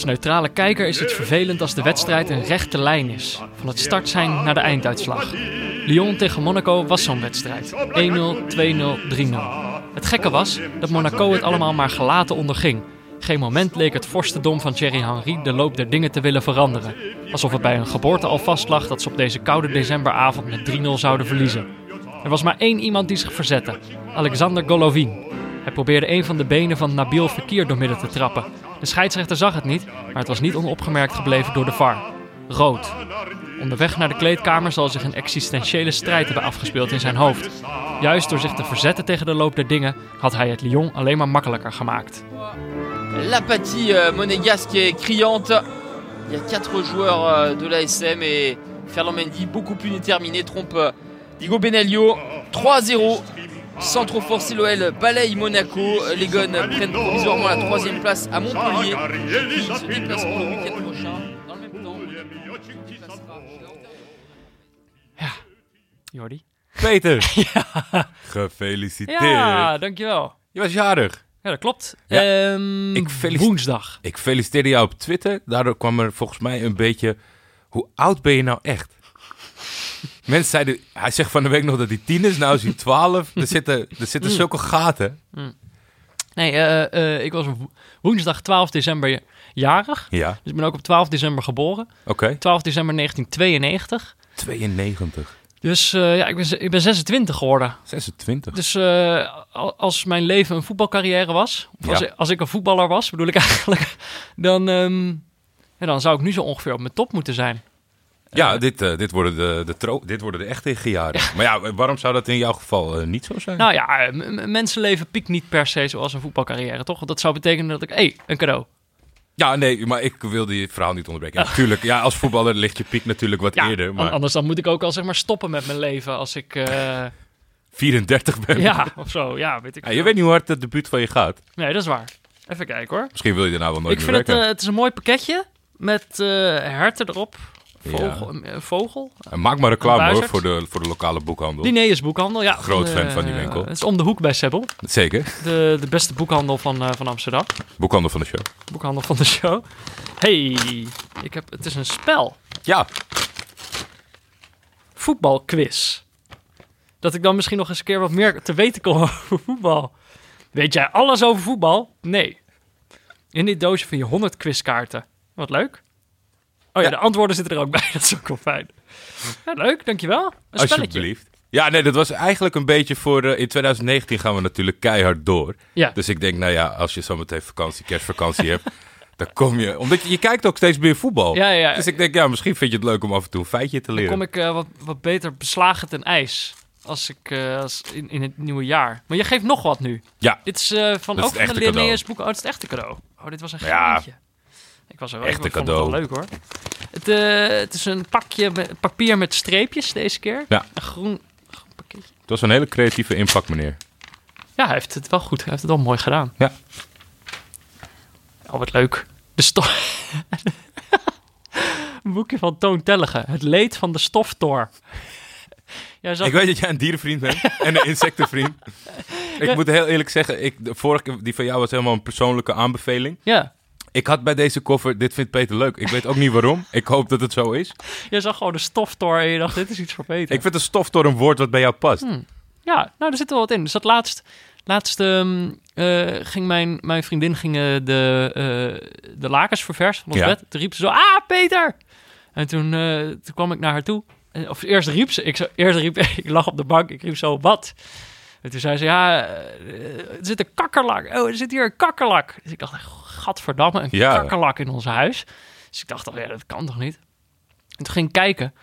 Als neutrale kijker is het vervelend als de wedstrijd een rechte lijn is. Van het startsein naar de einduitslag. Lyon tegen Monaco was zo'n wedstrijd. 1-0, 2-0, 3-0. Het gekke was dat Monaco het allemaal maar gelaten onderging. Geen moment leek het vorstendom van Thierry Henry de loop der dingen te willen veranderen. Alsof het bij een geboorte al vastlag dat ze op deze koude decemberavond met 3-0 zouden verliezen. Er was maar één iemand die zich verzette: Alexander Golovin. Hij probeerde een van de benen van Nabil Fekir doormidden te trappen. De scheidsrechter zag het niet, maar het was niet onopgemerkt gebleven door de VAR. Rood. Onderweg naar de kleedkamer zal zich een existentiële strijd hebben afgespeeld in zijn hoofd. Juist door zich te verzetten tegen de loop der dingen had hij het Lyon alleen maar makkelijker gemaakt. L'apathie euh, monégasque est criante. Il y a quatre joueurs euh, de l'ASM et Ferland Mendy, beaucoup plus déterminé, trompe euh, Diego Benaglio. 3-0. Sans trop forcer l'OL, balaye Monaco. Les Gones prennent provisoirement la troisième place à Montpellier. Puis se déplaceront le week-end prochain. Dans le même temps, Monaco se déplacera chez Antwerp. Jordi? Peter, gefeliciteerd. Ja, dankjewel. Je was jarig. Ja, dat klopt. Ja, Ehm, ik woensdag. Ik feliciteerde jou op Twitter. Daardoor kwam er volgens mij een beetje... Hoe oud ben je nou echt? Mensen zeiden... Hij zegt van de week nog dat hij tien is. Nou is hij twaalf. Er zitten, er zitten zulke gaten. Nee, eh, eh, ik was wo- woensdag 12 december jarig. Ja, Dus ik ben ook op 12 december geboren. oké. 12 december 1992. 92. Dus eh, ja, ik ben, ik ben 26 geworden. 26. Dus al- als mijn leven een voetbalcarrière was, of als, ik, als ik een voetballer was, bedoel ik eigenlijk, dan, ja, dan zou ik nu zo ongeveer op mijn top moeten zijn. Ja, dit, eh, dit, worden de, de tro- dit worden de echte jaren. Maar ja, waarom zou dat in jouw geval eh, niet zo zijn? Nou ja, eh, mensenleven piekt niet per se zoals een voetbalcarrière, toch? Want dat zou betekenen dat ik, hé, hey, een cadeau. Ja, nee, maar ik wilde je verhaal niet onderbreken. Ja, Natuurlijk, ja, als voetballer ligt je piek natuurlijk wat Ja, eerder. Maar anders dan moet ik ook al zeg maar stoppen met mijn leven als ik, eh, 34 ben. ja, of zo, ja, weet ik Ja, je weet niet hoe hard het debuut van je gaat. Nee, dat is waar. Even kijken hoor. Misschien wil je daarna wel nooit Ik meer vind het, eh, het is een mooi pakketje met eh, herten erop. Vogel, Ja. een vogel. Eh, Maak maar reclame hoor, voor de, voor de lokale boekhandel. Linnaeus Boekhandel, ja. Groot Eh, fan van die winkel. Het is om de hoek bij Sebbel. Zeker. De, de beste boekhandel van, eh, van Amsterdam. Boekhandel van de show. Boekhandel van de show. Hey, ik heb, het is een spel. Ja, Voetbalquiz. Dat ik dan misschien nog eens een keer wat meer te weten kom over voetbal. Weet jij alles over voetbal? Nee. In dit doosje vind je 100 quizkaarten. Wat leuk. Oh ja, de antwoorden zitten er ook bij. Dat is ook wel fijn. Ja, leuk, dankjewel. Een spelletje. alsjeblieft. Ja, nee, dat was eigenlijk een beetje voor... eh, in 2019 gaan we natuurlijk keihard door. Ja. Dus ik denk, nou ja, als je zometeen vakantie, kerstvakantie hebt... dan kom je... Omdat je, je kijkt ook steeds meer voetbal. Ja, ja. Dus ik denk, ja, misschien vind je het leuk om af en toe een feitje te Dan leren. kom ik eh, wat, wat beter beslagen ten ijs. Als ik eh, als in, in het nieuwe jaar. Maar je geeft nog wat nu. Ja, Dit is van Dat is ook het van de echte Linnaeus boek. Oh, het is het echte cadeau. Oh, dit was een Ja. geintje. Ik was er wel het wel cadeau. leuk hoor. Het, eh, het is een pakje papier met streepjes deze keer. Ja. Een groen, groen pakketje. het was een hele creatieve inpak, meneer. Ja, hij heeft het wel goed. Hij heeft het wel mooi gedaan. Ja. Oh, wat leuk. De stof... een boekje van Toon Tellige. Het leed van de stoftor. Jij zag Ik weet dat jij een dierenvriend bent en een insectenvriend. Ik Ja. moet heel eerlijk zeggen, ik, de vorige, die van jou was helemaal een persoonlijke aanbeveling. Ja, Ik had bij deze koffer, dit vindt Peter leuk. Ik weet ook niet waarom. Ik hoop dat het zo is. jij zag gewoon de stoftor en je dacht, dit is iets voor Peter. Ik vind een stoftor een woord wat bij jou past. Ja, nou, er zit wel wat in. Dus dat laatst, laatst ehm, eh, ging mijn, mijn vriendin ging, de, eh, de lakens verversen van ons Ja. bed. Toen riep ze zo, ah, Peter! En toen, eh, toen kwam ik naar haar toe. En, of eerst riep ze, ik, zo, eerst riep, ik lag op de bank, ik riep zo, wat? En toen zei ze, ja, eh, er zit een kakkerlak. Oh, er zit hier een kakkerlak. Dus ik dacht, gadverdamme, een Ja. kakkerlak in ons huis. Dus ik dacht, oh ja, dat kan toch niet? En toen ging ik kijken.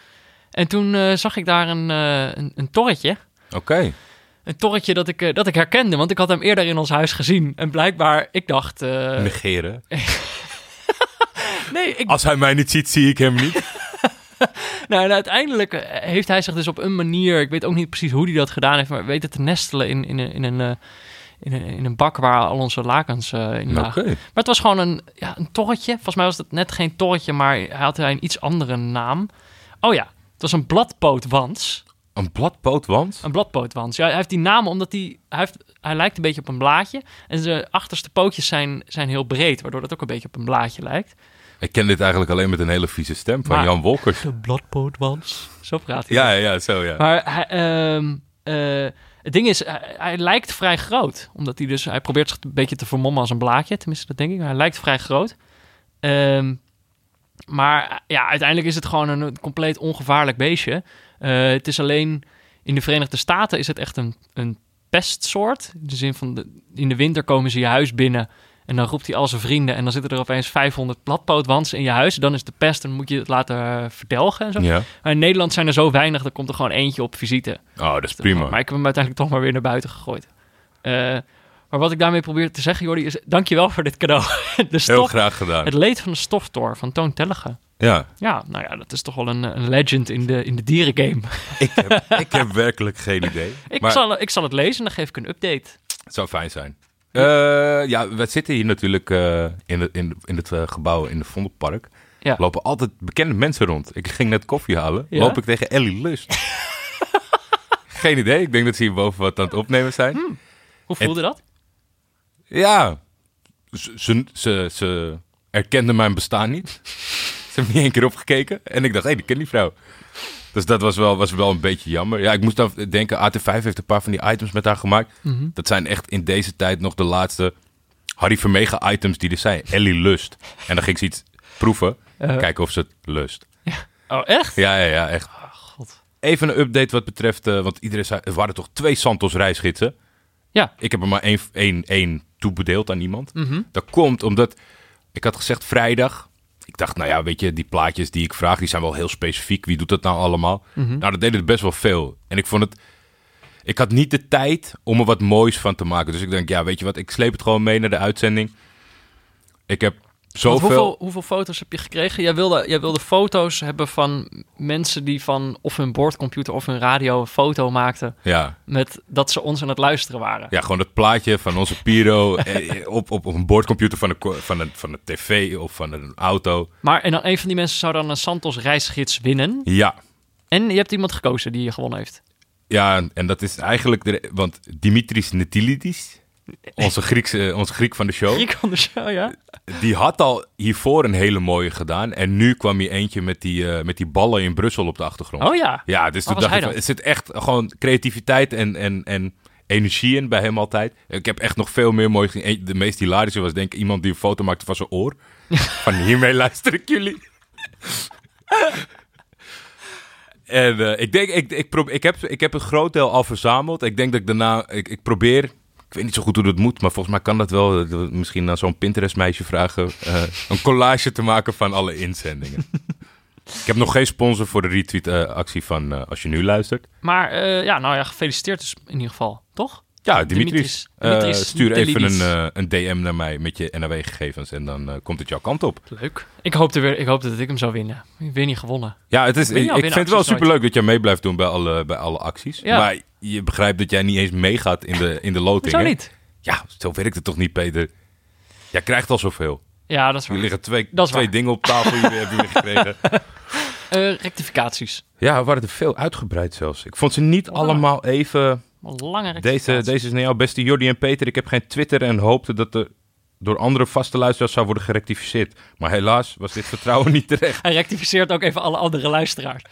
En toen eh, zag ik daar een, eh, een, een torretje. Oké. Een torretje dat ik, dat ik herkende, want ik had hem eerder in ons huis gezien. En blijkbaar, ik dacht... Negeren. nee, ik, Als hij mij niet ziet, zie ik hem niet. nou, en uiteindelijk eh, heeft hij zich dus op een manier... Ik weet ook niet precies hoe hij dat gedaan heeft, maar weet het te nestelen in, in, een- in, een, eh, in, een, in een bak waar al onze lakens eh, in lagen. Maar het was gewoon een, ja, een torretje. Volgens mij was het net geen torretje, maar hij had hij een iets andere naam. Oh ja, het was een bladpootwans. Een bladpootwans? Een bladpootwans. Ja, hij heeft die naam omdat hij, hij, heeft, hij lijkt een beetje op een blaadje. En zijn achterste pootjes zijn, zijn heel breed, waardoor dat ook een beetje op een blaadje lijkt. Ik ken dit eigenlijk alleen met een hele vieze stem van Maar- Jan Wolkers. De bladpootwans. Zo praat hij. Ja, ja, ja, zo ja. Maar hij, ehm, eh, het ding is, hij, hij lijkt vrij groot. Omdat hij dus, hij probeert zich een beetje te vermommen als een blaadje. Tenminste, dat denk ik. Hij lijkt vrij groot. Ehm, maar ja, uiteindelijk is het gewoon een, een compleet ongevaarlijk beestje. Eh, het is alleen in de Verenigde Staten is het echt een, een pestsoort. In de zin van, de, in de winter komen ze je huis binnen... En dan roept hij al zijn vrienden en dan zitten er opeens 500 bladpootwansen in je huis. Dan is de pest en moet je het laten eh, verdelgen en zo. Ja. Maar in Nederland zijn er zo weinig, dan komt er gewoon eentje op visite. Oh, dat is prima. Maar ik heb hem uiteindelijk toch maar weer naar buiten gegooid. Eh, maar wat ik daarmee probeer te zeggen, Jordi, is dankjewel voor dit cadeau. De Heel graag gedaan. het leed van de stoftoor van Toon Tellige. Ja, Ja, nou ja, dat is toch wel een, een legend in de, in de dierengame. ik heb, ik heb werkelijk geen idee. Ik, maar zal, ik zal het lezen en dan geef ik een update. het zou fijn zijn. Eh, ja, we zitten hier natuurlijk eh, in, het, in, in het eh, gebouw in het Vondelpark. Ja. lopen altijd bekende mensen rond. Ik ging net koffie halen. Ja? Loop ik tegen Ellie Lust. geen idee. Ik denk dat ze hier boven wat aan het opnemen zijn. Hm. Hoe voelde dat? Ja, ze, ze, ze, ze erkende mijn bestaan niet. ze hebben niet één keer opgekeken. En ik dacht, hé, hey, ik ken die vrouw. Dus dat was wel, was wel een beetje jammer. Ja, ik moest dan denken, AT5 heeft een paar van die items met haar gemaakt. Mhm. Dat zijn echt in deze tijd nog de laatste Harry Vermegen items die er zijn. Ellie lust. En dan ging ze iets proeven. Eh. Kijken of ze het lust. Oh, echt? Ja, ja, ja, echt. Oh, god. Even een update wat betreft, eh, want iedereen zei, er waren toch twee Santos reisgidsen. Ja. Ik heb er maar één, één, één toebedeeld aan iemand. Mhm. Dat komt omdat ik had gezegd vrijdag. Ik dacht, nou ja, weet je, die plaatjes die ik vraag, die zijn wel heel specifiek. Wie doet dat nou allemaal? Mhm. Nou, dat deden er best wel veel. En ik vond het. Ik had niet de tijd om er wat moois van te maken. Dus ik denk, ja, weet je wat, ik sleep het gewoon mee naar de uitzending. Ik heb zoveel. hoeveel, hoeveel foto's heb je gekregen? Jij wilde, jij wilde foto's hebben van mensen die van of hun boordcomputer of hun radio een foto maakten. Ja, Met dat ze ons aan het luisteren waren. ja, gewoon het plaatje van onze Piro eh, op, op, op een boordcomputer van een, van, een, van een tv of van een auto. Maar en dan een van die mensen zou dan een Santos reisgids winnen. Ja, En je hebt iemand gekozen die je gewonnen heeft. Ja, en- en dat is eigenlijk... De, want Dimitris Netilidis, onze, Griekse, onze Griek van de show... Griek van de show, ja. die had al hiervoor een hele mooie gedaan. En nu kwam hier eentje met die, eh, met die ballen in Brussel op de achtergrond. Oh ja. Ja, dus toen dacht hij ik, er zit echt gewoon creativiteit en, en, en energie in bij hem altijd. Ik heb echt nog veel meer mooi gezien. Eén- De meest hilarische was denk ik iemand die een foto maakte van zijn oor. van hiermee luister ik jullie. en eh, ik denk, ik, ik, probeer, ik, heb, ik heb een groot deel al verzameld. Ik denk dat ik daarna, ik, ik probeer... Ik weet niet zo goed hoe dat moet, maar volgens mij kan dat wel. Misschien aan zo'n Pinterest-meisje vragen. eh, een collage te maken van alle inzendingen. Ik heb nog geen sponsor voor de retweet-actie van eh, als je nu luistert. Maar eh, ja, nou ja, gefeliciteerd dus in ieder geval, toch? Ja, Dimitris. Dimitris. stuur even een, een DM naar mij met je NAW-gegevens en dan komt het jouw kant op. Leuk. Ik hoopte, weer, ik hoopte dat ik hem zou winnen. Ik weer niet gewonnen. Ja, het is, ik, vind het wel acties nooit? superleuk dat jij mee blijft doen bij alle, bij alle acties. Ja. Maar je begrijpt dat jij niet eens meegaat in de, in de loting. Zo niet. Ja, zo werkt het toch niet, Peter? Jij krijgt al zoveel. Ja, dat is Er waar. liggen twee, Dat is twee waar. dingen op tafel die we hebben gekregen. Eh, rectificaties. Ja, we waren er veel uitgebreid zelfs. Ik vond ze niet allemaal even... Lange Deze, deze is naar jou, beste Jordi en Peter. Ik heb geen Twitter en hoopte dat er door andere vaste luisteraars zou worden gerectificeerd. Maar helaas was dit vertrouwen niet terecht. Hij rectificeert ook even alle andere luisteraars.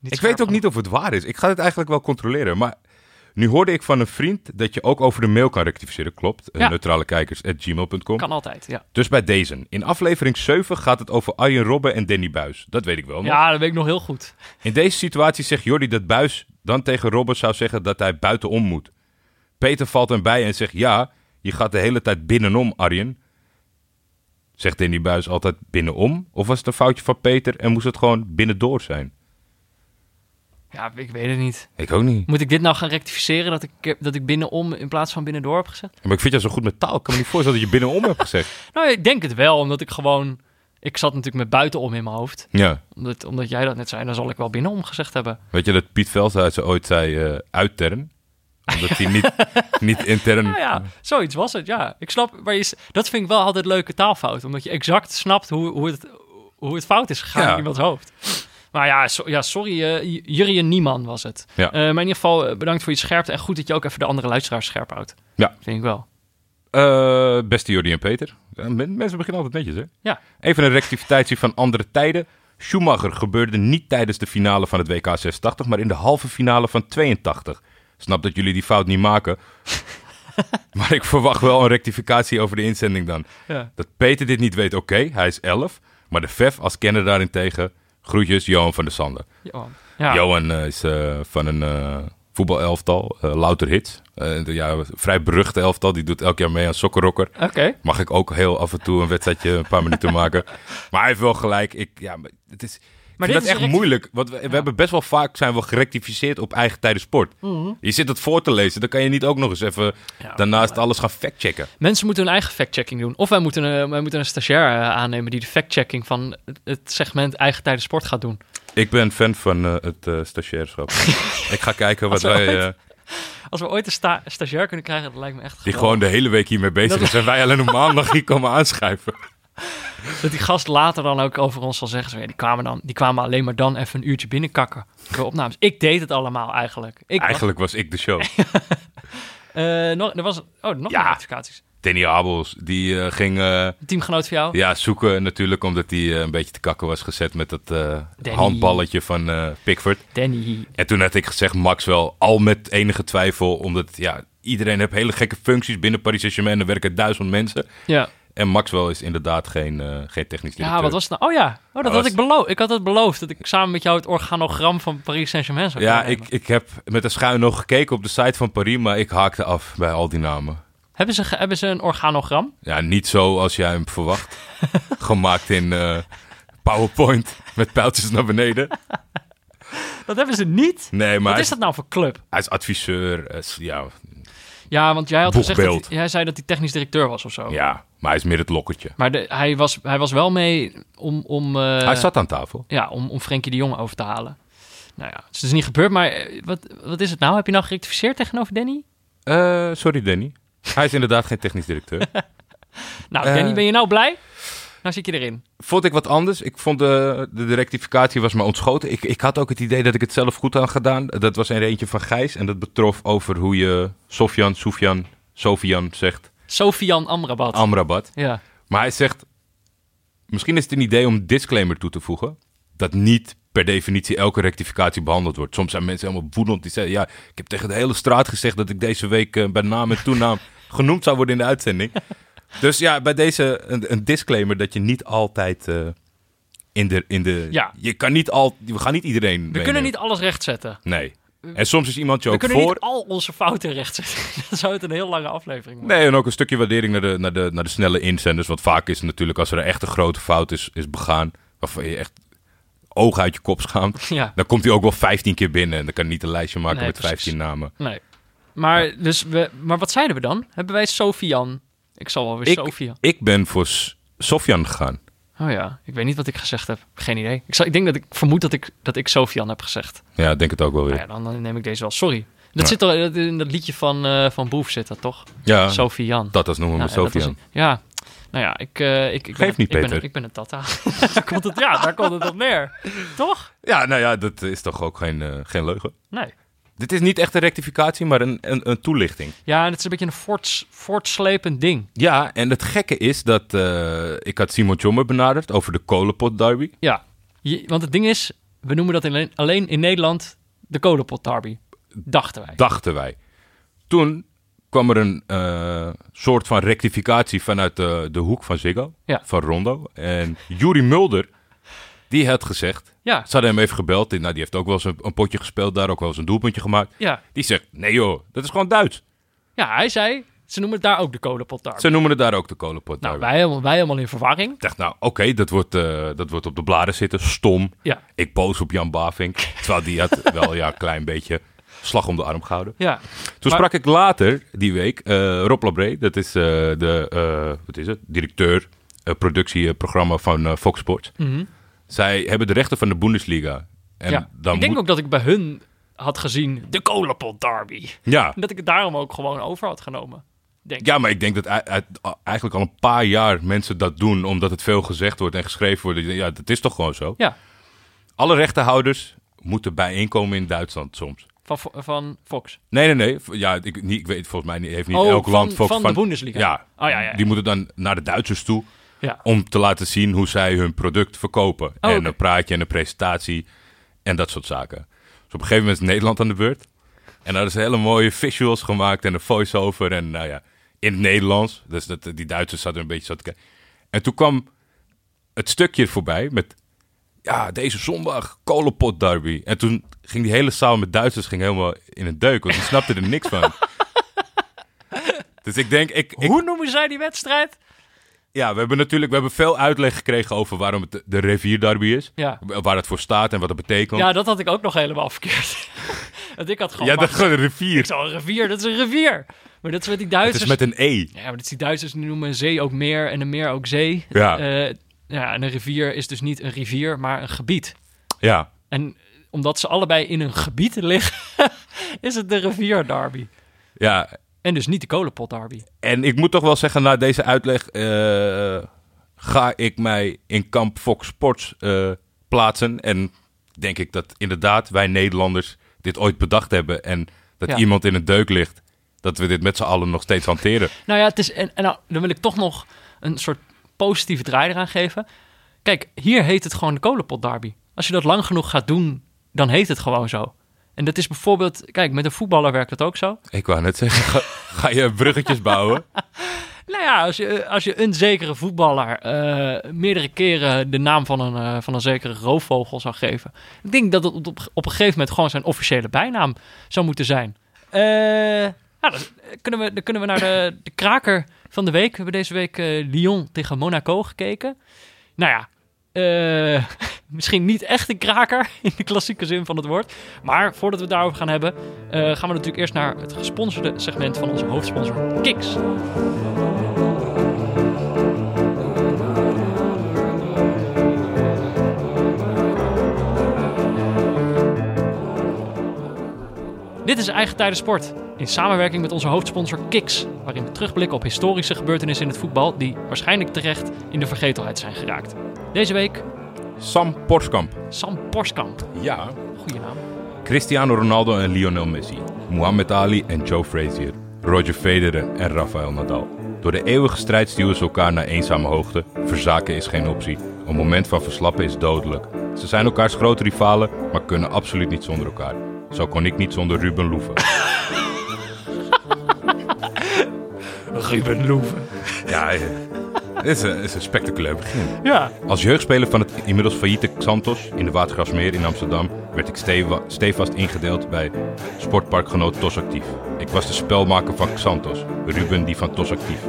Niet Ik weet ook niet of het waar is. Ik ga het eigenlijk wel controleren. Maar nu hoorde ik van een vriend dat je ook over de mail kan rectificeren. Klopt. Ja. Neutralekijkers.gmail.com. Kan altijd, ja. Dus bij deze. In aflevering 7 gaat het over Arjen Robben en Danny Buis. Dat weet ik wel. nog. Ja, dat weet ik nog heel goed. In deze situatie zegt Jordi dat Buis dan tegen Robben zou zeggen dat hij buitenom moet. Peter valt hem bij en zegt ja, je gaat de hele tijd binnenom, Arjen. Zegt Danny Buis altijd binnenom? Of was het een foutje van Peter en moest het gewoon binnendoor zijn? Ja, ik weet het niet. Ik ook niet. Moet ik dit nou gaan rectificeren dat ik, dat ik binnenom in plaats van binnendoor heb gezegd? Maar ik vind jou zo goed met taal. Ik kan me niet voorstellen dat je binnenom hebt gezegd. Nou, ik denk het wel, omdat ik gewoon... Ik zat natuurlijk met buitenom in mijn hoofd. Ja. Omdat, omdat jij dat net zei, dan zal ik wel binnenom gezegd hebben. Weet je dat Piet Veldhuis ooit zei eh uittern? Omdat hij niet, niet intern... Ja, zoiets was het, ja. Ik snap, maar je, dat vind ik wel altijd leuke taalfout. Omdat je exact snapt hoe, hoe, het, hoe het fout is gegaan Ja. in iemands hoofd. Maar ja, so- ja sorry, eh, J- Jurjen Nieman was het. Ja. Eh, maar in ieder geval eh, bedankt voor je scherpte. En goed dat je ook even de andere luisteraars scherp houdt. Ja. Vind ik wel. Eh, beste Jordi en Peter. Mensen beginnen altijd netjes, hè? Ja. Even een rectificatie van andere tijden. Schumacher gebeurde niet tijdens de finale van het WK 86, maar in de halve finale van 82. Snap dat jullie die fout niet maken. maar ik verwacht wel een rectificatie over de inzending dan. Ja. Dat Peter dit niet weet, oké, hij is 11. Maar de VEF als kenner daarentegen, groetjes, Johan van der Sande. Johan. Ja. Johan eh, is eh, van een eh voetbalelftal, Louter Hits. Ja, vrij beruchte elftal, die doet elk jaar mee aan Sokkerrocker. Oké. Mag ik ook heel af en toe een wedstrijdje een paar minuten maken. Maar hij heeft wel gelijk. Ik, ja, het is, Maar dit vind is dat echt recti- moeilijk. Want we, we hebben best wel vaak zijn we gerectificeerd op eigen tijden sport. Mhm. Je zit het voor te lezen. Dan kan je niet ook nog eens even Ja, daarnaast alles gaan factchecken. Mensen moeten hun eigen fact-checking doen. Of wij moeten, eh, wij moeten een stagiair eh, aannemen die de fact-checking van het- segment eigen tijden sport gaat doen. Ik ben fan van eh, het stagiairschap. ik ga kijken wat wij... ooit- Als we ooit een sta- stagiair kunnen krijgen, dat lijkt me echt die geweldig. gewoon de hele week hiermee bezig Dat- is. En wij alleen op maandag hier komen aanschuiven. Dat die gast later dan ook over ons zal zeggen. Zo, ja, die, kwamen dan, die kwamen alleen maar dan even een uurtje binnenkakken voor opnames. Ik deed het allemaal eigenlijk. Ik Eigenlijk was ik de show. Eh, nog, er was oh, nog Ja. notificaties. Danny Abels, die eh, ging... eh, teamgenoot van jou? Ja, zoeken natuurlijk, omdat hij een beetje te kakken was gezet met dat handballetje van Pickford. Danny. En toen had ik gezegd, Maxwell, al met enige twijfel, omdat ja, iedereen heeft hele gekke functies binnen Paris Saint-Germain. Er werken duizend mensen. Ja. En Maxwell is inderdaad geen, eh, geen technisch directeur. ja, wat was het nou? Oh ja, oh, dat had was- ik beloofd. Ik had het beloofd dat ik samen met jou het organogram van Paris Saint-Germain zou Ja, ik, ik heb met een schuin nog gekeken op de site van Paris, maar ik haakte af bij al die namen. Hebben, ze, hebben ze een organogram? Ja, niet zo als jij hem verwacht. Gemaakt in eh, PowerPoint met pijltjes naar beneden. Dat hebben ze niet. Nee, maar Wat is dat nou voor club? hij is adviseur. is- ja, Ja, want jij had gezegd dat jij zei dat hij technisch directeur was of zo. ja, maar hij is meer het lokketje. Maar de, hij, was, hij was wel mee om, om, eh, hij zat aan tafel. ja, om, om Frenkie de Jong over te halen. Nou ja, het is niet gebeurd, maar eh, wat, wat is het nou? Heb je nou gerectificeerd tegenover Danny? Eh, sorry, Danny. Hij is inderdaad geen technisch directeur. Nou. Danny, ben je nou blij? Nou zit je erin. Vond ik wat anders. Ik vond de, de, rectificatie was me ontschoten. Ik, ik had ook het idee dat ik het zelf goed had gedaan. Dat was er eentje van Gijs. En dat betrof over hoe je Sofjan, Sofian, Sofian zegt. Sofian Amrabat. Amrabat. ja. Maar hij zegt... Misschien is het een idee om een disclaimer toe te voegen. Dat niet per definitie elke rectificatie behandeld wordt. Soms zijn mensen helemaal woedend. Die zeggen, ja, ik heb tegen de hele straat gezegd... dat ik deze week eh, bij naam en toenaam genoemd zou worden in de uitzending. Dus ja, bij deze een, een disclaimer dat je niet altijd... eh, in de, in de, Ja. Je kan niet al, we gaan niet iedereen. We meenemen. kunnen niet alles rechtzetten. Nee. En soms is iemand je We ook kunnen voor. niet al onze fouten rechtzetten. Dan zou het een heel lange aflevering worden. Nee, en ook een stukje waardering naar de, naar, de, naar de snelle inzenders. Want vaak is het natuurlijk als er echt een grote fout is, is begaan. waarvan je echt ogen uit je kop schaamt. Ja, Dan komt hij ook wel 15 keer binnen. En dan kan niet een lijstje maken Nee, met precies. 15 namen. nee. Maar, dus we, maar wat zeiden we dan? Hebben wij Sofian? Ik zal wel weer Sofian. Ik ben voor S- Sofjan gegaan. Oh ja, ik weet niet wat ik gezegd heb. Geen idee. Ik, zal, ik denk dat ik vermoed dat ik, dat ik Sofian heb gezegd. Ja, ik denk het ook wel Nou weer. ja, dan, dan neem ik deze wel. Sorry. Dat Ja. zit er dat- in dat liedje van, eh van Boef zit dat toch? Ja, Sofian. dat als noemen we Nou, ja, nou ja, ik, eh, ik, ik ben, niet, ik ben, ik ben een tata. daar komt het, ja, daar komt het op neer. Toch? Ja, nou ja, dat is toch ook geen, eh, geen leugen. Nee. Dit is niet echt een rectificatie, maar een, een, een toelichting. Ja, en het is een beetje een voorts, voortslepend ding. Ja, en het gekke is dat eh, ik had Simon Tjommer benaderd over de kolenpot derby. Ja, je- want het ding is, we noemen dat alleen, alleen in Nederland de kolenpot derby. Dachten wij. dachten wij. Toen kwam er een eh, soort van rectificatie vanuit de, de hoek van Ziggo, Ja. van Rondo. En Juri Mulder, die had gezegd, Ja, ze hadden hem even gebeld, die- nou, die heeft ook wel eens een, een potje gespeeld, daar ook wel eens een doelpuntje gemaakt. ja. Die zegt, nee joh, dat is gewoon Duits. ja, hij zei, ze noemen het daar ook de kolenpot. Ze noemen het daar ook de kolenpot Nou, wij helemaal, wij helemaal in verwarring. Ik dacht, nou oké, dat, wordt, eh, dat wordt op de bladen zitten, stom. Ja, Ik boos op Jan Bavink, terwijl die had wel ja, een klein beetje slag om de arm gehouden. ja. Toen Maar- sprak ik later die week eh, Rob Labré, dat is eh, de wat is het? directeur productieprogramma van Fox Sports. Mhm. Zij hebben de rechten van de Bundesliga. En ja. dan ik denk moet, ook dat ik bij hun had gezien de kolenpot derby. ja. En dat ik het daarom ook gewoon over had genomen. Denk ik. ja, maar ik denk dat eigenlijk al een paar jaar mensen dat doen, omdat het veel gezegd wordt en geschreven wordt. Ja, dat is toch gewoon zo. Ja. Alle rechtenhouders moeten bijeenkomen in Duitsland soms. Van, van Fox. Nee, nee, nee. Ja, ik, niet, ik weet volgens mij niet, heeft niet Oh, elk van- land Fox van de Bundesliga. Ja, Oh, ja, ja, ja. die moeten dan naar de Duitsers toe Ja. om te laten zien hoe zij hun product verkopen. en Oh, oké. een praatje en een presentatie en dat soort zaken. Dus op een gegeven moment is Nederland aan de beurt. En daar hadden ze hele mooie visuals gemaakt en een voice-over. En nou ja, in het Nederlands. Dus dat, die Duitsers zaten een beetje zo te kijken. En toen kwam het stukje voorbij met... Ja, deze zondag, kolenpot derby. En toen ging die hele zaal met Duitsers ging helemaal in een deuk. Want die snapten er niks van. Dus ik denk, ik, ik, Hoe noemen zij die wedstrijd? Ja, we hebben natuurlijk we hebben veel uitleg gekregen over waarom het de, de rivierderby is. Ja. Waar het voor staat en wat het betekent. Ja, dat had ik ook nog helemaal verkeerd. Want ik had gewoon... ja dat gewoon een rivier. Zo'n rivier, dat is een rivier. Maar dat is met die Het Duitsers... is met een E. Ja, maar dat is die Duitsers die noemen een zee ook meer en een meer ook zee. Ja. Eh, ja, en een rivier is dus niet een rivier, maar een gebied. Ja. En omdat ze allebei in een gebied liggen, is het de rivier derby. ja. En dus niet de kolenpot derby. En ik moet toch wel zeggen, na deze uitleg eh, ga ik mij in kamp Fox Sports eh, plaatsen. En denk ik dat inderdaad wij Nederlanders dit ooit bedacht hebben. En dat Ja. iemand in een deuk ligt. Dat we dit met z'n allen nog steeds hanteren. Nou ja, het is, en, en nou, dan wil ik toch nog een soort positieve draai eraan geven. Kijk, hier heet het gewoon de kolenpot derby. Als je dat lang genoeg gaat doen, dan heet het gewoon zo. En dat is bijvoorbeeld, kijk, met een voetballer werkt dat ook zo. Ik wou net zeggen, ga, ga je bruggetjes bouwen? Nou ja, als je, als je een zekere voetballer eh, meerdere keren de naam van een, eh, van een zekere roofvogel zou geven. Ik denk dat het op, op een gegeven moment gewoon zijn officiële bijnaam zou moeten zijn. Eh, nou, dan, kunnen we, dan kunnen we naar de, de kraker van de week. We hebben deze week Lyon tegen Monaco gekeken. Nou ja, eh, misschien niet echt een kraker in de klassieke zin van het woord. Maar voordat we het daarover gaan hebben, eh, gaan we natuurlijk eerst naar het gesponsorde segment van onze hoofdsponsor Kiks. Dit is Eigen Tijden Sport, in samenwerking met onze hoofdsponsor Kiks, waarin we terugblikken op historische gebeurtenissen in het voetbal die waarschijnlijk terecht in de vergetelheid zijn geraakt. Deze week Sam Porskamp. Sam Porskamp. Ja. Goeie naam. Cristiano Ronaldo en Lionel Messi. Muhammad Ali en Joe Frazier. Roger Federer en Rafael Nadal. Door de eeuwige strijd stuwen ze elkaar naar eenzame hoogte. Verzaken is geen optie. Een moment van verslappen is dodelijk. Ze zijn elkaars grote rivalen, maar kunnen absoluut niet zonder elkaar. Zo kon ik niet zonder Ruben Loeven. Ruben Loeven. Ja, eh, dit is een, is een spectaculair begin. Ja. Als jeugdspeler van het inmiddels failliete Xantos in de Watergasmeer in Amsterdam werd ik steva- stevast ingedeeld bij sportparkgenoot TOS Actief. Ik was de spelmaker van Xantos, Ruben die van TOS Actief.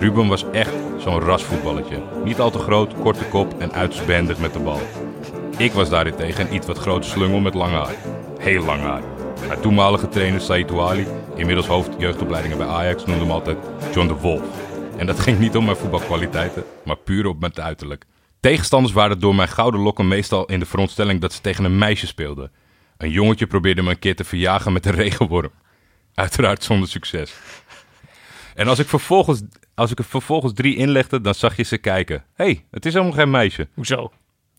Ruben was echt zo'n rasvoetballetje. Niet al te groot, korte kop en uitsbendig met de bal. Ik was daarentegen een iets wat grote slungel met lang haar. Heel lang haar. Mijn toenmalige trainer Said Ouali, inmiddels hoofd jeugdopleidingen bij Ajax, noemde hem altijd John de Wolf. En dat ging niet om mijn voetbalkwaliteiten, maar puur op mijn uiterlijk. Tegenstanders waren door mijn gouden lokken meestal in de veronderstelling dat ze tegen een meisje speelden. Een jongetje probeerde me een keer te verjagen met een regenworm. Uiteraard zonder succes. En als ik vervolgens, als ik er vervolgens drie inlegde, dan zag je ze kijken. Hé, hey, het is helemaal geen meisje. Hoezo?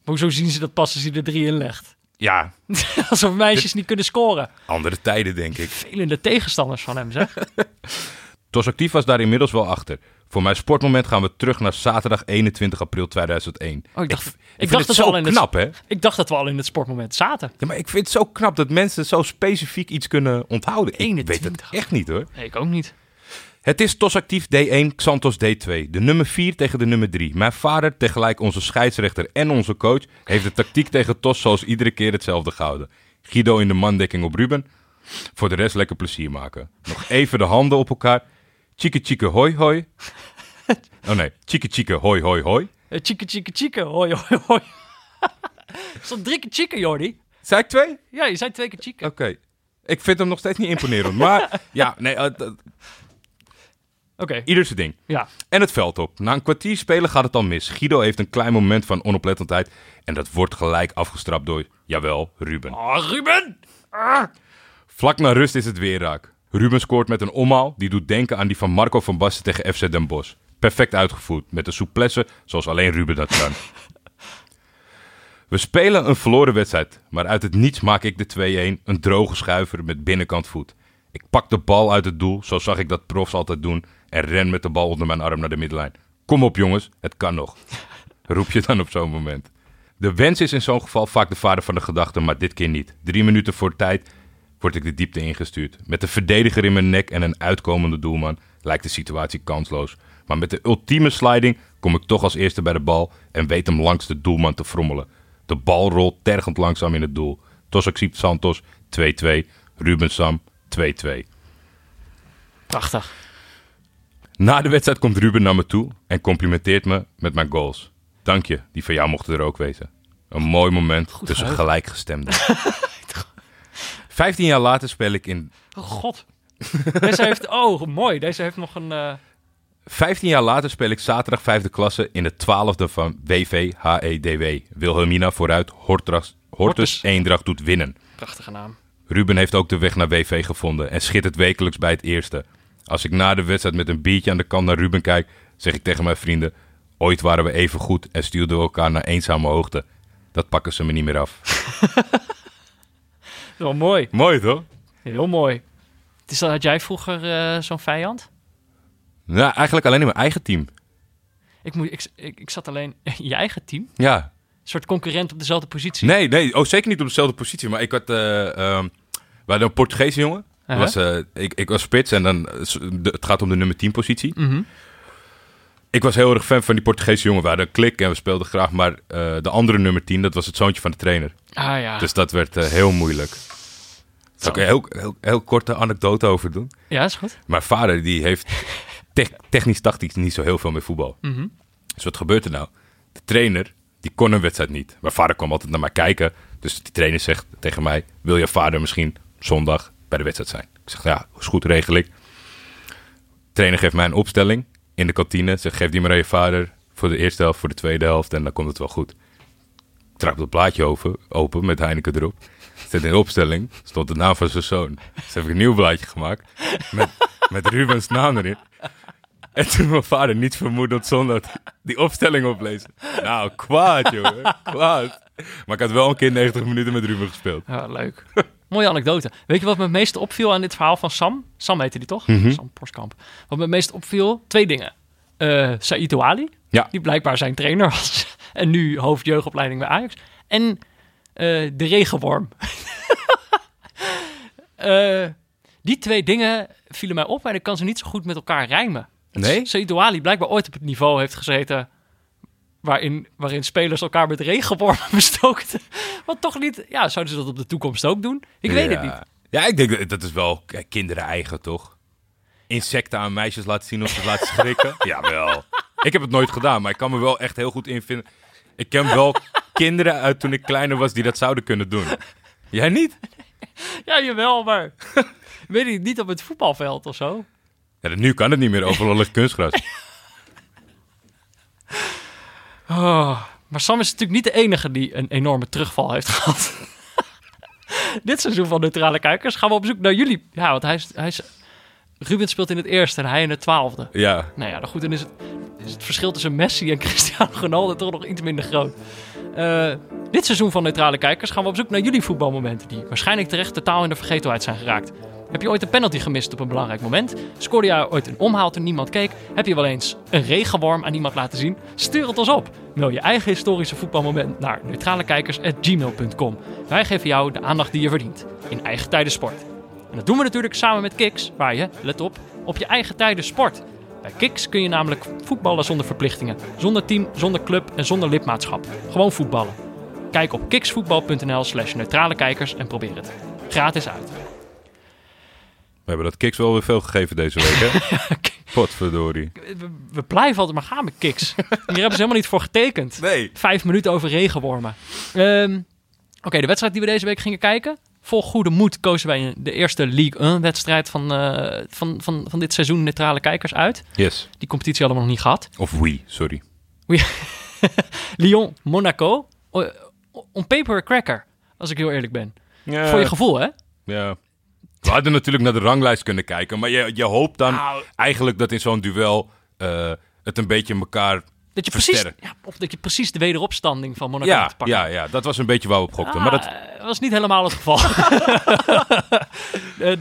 Hoezo zien ze dat pas als hij er drie in legt? Ja, Alsof meisjes niet kunnen scoren. andere tijden denk ik. Velende tegenstanders van hem, zeg. TOS Actief was daar inmiddels wel achter. Voor mijn sportmoment gaan we terug naar zaterdag 21 april 2001. Oh, ik dacht, ik, dacht het dat we al in het- knap, hè? Ik dacht dat we al in het sportmoment zaten. Ja, maar ik vind het zo knap dat mensen zo specifiek iets kunnen onthouden. Ik weet 21. het echt niet, hoor. Nee, ik ook niet. Het is TOS Actief D1, Xantos D2. De nummer 4 tegen de nummer 3. Mijn vader, tegelijk onze scheidsrechter en onze coach, heeft de tactiek tegen TOS zoals iedere keer hetzelfde gehouden. Guido in de mandekking op Ruben. Voor de rest lekker plezier maken. Nog even de handen op elkaar. Chieke chieke hoi hoi. Oh nee, chieke chieke hoi hoi hoi. Eh, Chieke, chieke, chieke. Hoi, hoi, hoi. Stond drie keer chieke, Jordi. Zei ik twee? Ja, je zei twee keer chieke. Oké. Ik vind hem nog steeds niet imponerend. Maar ja, nee, eh, Oké, ieder zijn ding. ja. En het veld op. Na een kwartier spelen gaat het al mis. Guido heeft een klein moment van onoplettendheid. En dat wordt gelijk afgestrapt door, jawel, Ruben. Oh, Ruben! Vlak na rust is het weer raak. Ruben scoort met een omhaal die doet denken aan die van Marco van Basten tegen FC Den Bosch. Perfect uitgevoerd, met een souplesse zoals alleen Ruben dat kan. We spelen een verloren wedstrijd, maar uit het niets maak ik de 2-1 een droge schuiver met binnenkant voet. Ik pak de bal uit het doel, zo zag ik dat profs altijd doen, en ren met de bal onder mijn arm naar de middenlijn. Kom op jongens, het kan nog. Roep je dan op zo'n moment. De wens is in zo'n geval vaak de vader van de gedachte, maar dit keer niet. Drie minuten voor tijd word ik de diepte ingestuurd. Met de verdediger in mijn nek en een uitkomende doelman lijkt de situatie kansloos. Maar met de ultieme sliding kom ik toch als eerste bij de bal en weet hem langs de doelman te frommelen. De bal rolt tergend langzaam in het doel. Tosaxiep Santos 2-2, Ruben Sam 2-2. Prachtig. Na de wedstrijd komt Ruben naar me toe en complimenteert me met mijn goals. Dank je, die van jou mochten er ook wezen. Een mooi moment tussen gelijkgestemden. Vijftien jaar later speel ik in Oh god. Deze heeft... Oh, mooi. Deze heeft nog een... eh, 15 jaar later speel ik zaterdag vijfde klasse in de twaalfde van WV HEDW. Wilhelmina vooruit, Hortras, Hortus Hortus. Eendracht doet winnen. prachtige naam. Ruben heeft ook de weg naar WV gevonden en schittert wekelijks bij het eerste. Als ik na de wedstrijd met een biertje aan de kant naar Ruben kijk, zeg ik tegen mijn vrienden... Ooit waren we even goed en stuurden we elkaar naar eenzame hoogte. Dat pakken ze me niet meer af. Wel mooi. Mooi toch? Heel mooi. Het is, dat- had jij vroeger eh, zo'n vijand? Nou, eigenlijk alleen in mijn eigen team. Ik, moet, ik, ik, ik zat alleen in je eigen team. Ja, Een soort concurrent op dezelfde positie. Nee, nee, oh, zeker niet op dezelfde positie. Maar ik had, eh ehm, we hadden een Portugese jongen. Uh-huh. was, eh, ik, ik was spits en dan, het gaat om de nummer 10 positie. Mhm. Ik was heel erg fan van die Portugese jongen. We hadden een klik en we speelden graag. Maar eh, de andere nummer 10, dat was het zoontje van de trainer. Ah ja. Dus dat werd eh, heel moeilijk. Zal ik een heel, heel, heel korte anekdote over doen? Ja, is goed. Mijn vader die heeft tech- technisch-tactisch niet zo heel veel met voetbal. Mhm. Dus wat gebeurt er nou? De trainer, die kon een wedstrijd niet. Mijn vader kwam altijd naar mij kijken. Dus die trainer zegt tegen mij... wil je vader misschien zondag bij de wedstrijd zijn? Ik zeg, ja, is goed, regel ik. De trainer geeft mij een opstelling in de kantine. Zegt, geef die maar aan je vader voor de eerste helft, voor de tweede helft... en dan komt het wel goed. Trap het blaadje open, open met Heineken erop. Zit in de opstelling, stond de naam van zijn zoon. Dus heb ik een nieuw blaadje gemaakt met, met Rubens naam erin. En toen mijn vader niet vermoedend zonder die opstelling oplezen. Nou, kwaad, jongen. Kwaad. Maar ik had wel een keer 90 minuten met Ruben gespeeld. Ja, leuk. Mooie anekdote. Weet je wat me het meest opviel aan dit verhaal van Sam? Sam heette die toch? Mhm. Sam Porskamp. Wat me het meest opviel? Twee dingen. Eh Saïd Ali, Ja. die blijkbaar zijn trainer was. en nu hoofdjeugdopleiding bij Ajax. En eh, de regenworm. Eh, die twee dingen vielen mij op en ik kan ze niet zo goed met elkaar rijmen. Nee? Saïd Ali blijkbaar ooit op het niveau heeft gezeten... Waarin, waarin spelers elkaar met regenwormen bestookten. Wat toch niet... Ja, zouden ze dat op de toekomst ook doen? Ik weet het niet. Ja, ik denk dat dat is wel kinderen eigen, toch? Insecten aan meisjes laten zien of ze laten schrikken. Jawel. Ik heb het nooit gedaan, maar ik kan me wel echt heel goed invinden. Ik ken wel kinderen uit toen ik kleiner was die dat zouden kunnen doen. Jij niet? Ja, jawel, maar... weet ik niet op het voetbalveld of zo. Ja, nu kan het niet meer. Overal kunstgras. Oh, maar Sam is natuurlijk niet de enige die een enorme terugval heeft gehad. Dit seizoen van Neutrale Kijkers gaan we op zoek naar jullie. Ja, want hij is, hij is... Ruben speelt in het eerste en hij in het twaalfde. Ja. Nou ja, dan goed, dan is het, is het verschil tussen Messi en Cristiano Ronaldo toch nog iets minder groot. Eh, dit seizoen van Neutrale Kijkers gaan we op zoek naar jullie voetbalmomenten... die waarschijnlijk terecht totaal in de vergetelheid zijn geraakt. Heb je ooit een penalty gemist op een belangrijk moment? Scoorde je ooit een omhaal toen niemand keek? Heb je wel eens een regenworm aan iemand laten zien? Stuur het ons op. Mail je eigen historische voetbalmoment naar neutralekijkers.gmail.com. Wij geven jou de aandacht die je verdient. In eigen tijden sport. En dat doen we natuurlijk samen met Kiks, waar je, let op, op je eigen tijden sport. Bij Kiks kun je namelijk voetballen zonder verplichtingen, zonder team, zonder club en zonder lidmaatschap. Gewoon voetballen. Kijk op kiksvoetbal.nl slash neutrale kijkers en probeer het. Gratis uit. We hebben dat kiks wel weer veel gegeven deze week, hè? Potverdorie. We, we blijven altijd maar gaan met Kiks. Hier hebben ze helemaal niet voor getekend. Nee. Vijf minuten over regenwormen. Ehm, Oké, de wedstrijd die we deze week gingen kijken. Vol goede moed kozen wij de eerste League 1-wedstrijd van, eh, van, van, van dit seizoen Neutrale Kijkers uit. Yes. Die competitie hadden we nog niet gehad. Of we, sorry. Lyon, Monaco. On paper cracker, als ik heel eerlijk ben. Ja. Voor je gevoel, hè? Ja. We hadden natuurlijk naar de ranglijst kunnen kijken, maar je, je hoopt dan Nou. eigenlijk dat in zo'n duel eh, het een beetje elkaar Dat je precies, ja, of dat je precies de wederopstanding van Monaco Ja, te pakken. ja, ja, dat was een beetje waar we op gokten. Ah, maar dat, eh, was niet helemaal het geval. Eh,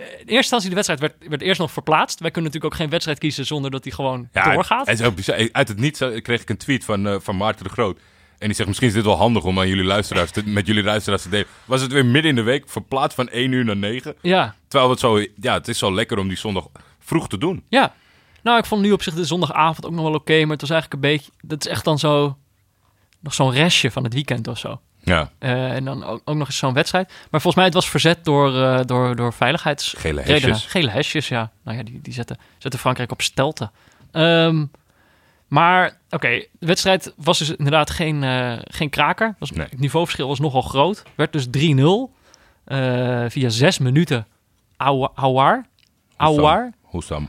in eerste instantie, de wedstrijd werd, werd eerst nog verplaatst. Wij kunnen natuurlijk ook geen wedstrijd kiezen zonder dat die gewoon ja, doorgaat. Ook bizar. Uit het niets eh, kreeg ik een tweet van, van Maarten de Groot. En die zegt, misschien is dit wel handig om aan jullie luisteraars te- met jullie luisteraars te delen. Was het weer midden in de week, verplaatst van 1 uur naar 9. Ja, Terwijl het zo, ja, het is zo lekker om die zondag vroeg te doen. ja. Nou, ik vond nu op zich de zondagavond ook nog wel oké. maar het was eigenlijk een beetje... Dat is echt dan zo... Nog zo'n restje van het weekend of zo. Ja, Eh, en dan ook, ook nog eens zo'n wedstrijd. Maar volgens mij het was verzet door, eh, door, door veiligheids... gele hesjes. Gele hesjes, ja. Nou ja, die, die zetten, zetten Frankrijk op stelten. Ehm, maar, oké, de wedstrijd was dus inderdaad geen, eh, geen kraker. Was, Nee. Het niveauverschil was nogal groot. Werd dus 3-0 eh, via zes minuten. Aouar, Aouar, Aouar Hoesam.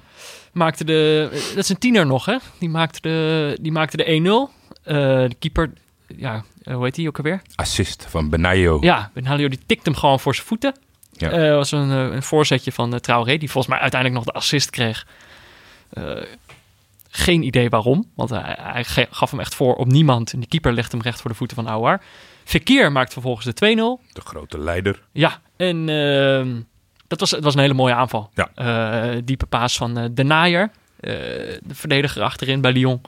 maakte de... eh, Dat is een tiener nog, hè? Die maakte de, die maakte de 1-0. Eh, de keeper, ja, hoe heet die ook alweer? Assist van Benayo. Ja, Benalio die tikte hem gewoon voor zijn voeten. Ja. Was een, een voorzetje van uh, Traoré, die volgens mij uiteindelijk nog de assist kreeg. Geen idee waarom, want hij, gaf hem echt voor op niemand. En die keeper legde hem recht voor de voeten van Aouar. Fekir maakt vervolgens de 2-0. De grote leider. Ja, en ehm, dat was, het was een hele mooie aanval. Ja. Eh, diepe paas van eh De Naaier, eh, de verdediger achterin bij Lyon.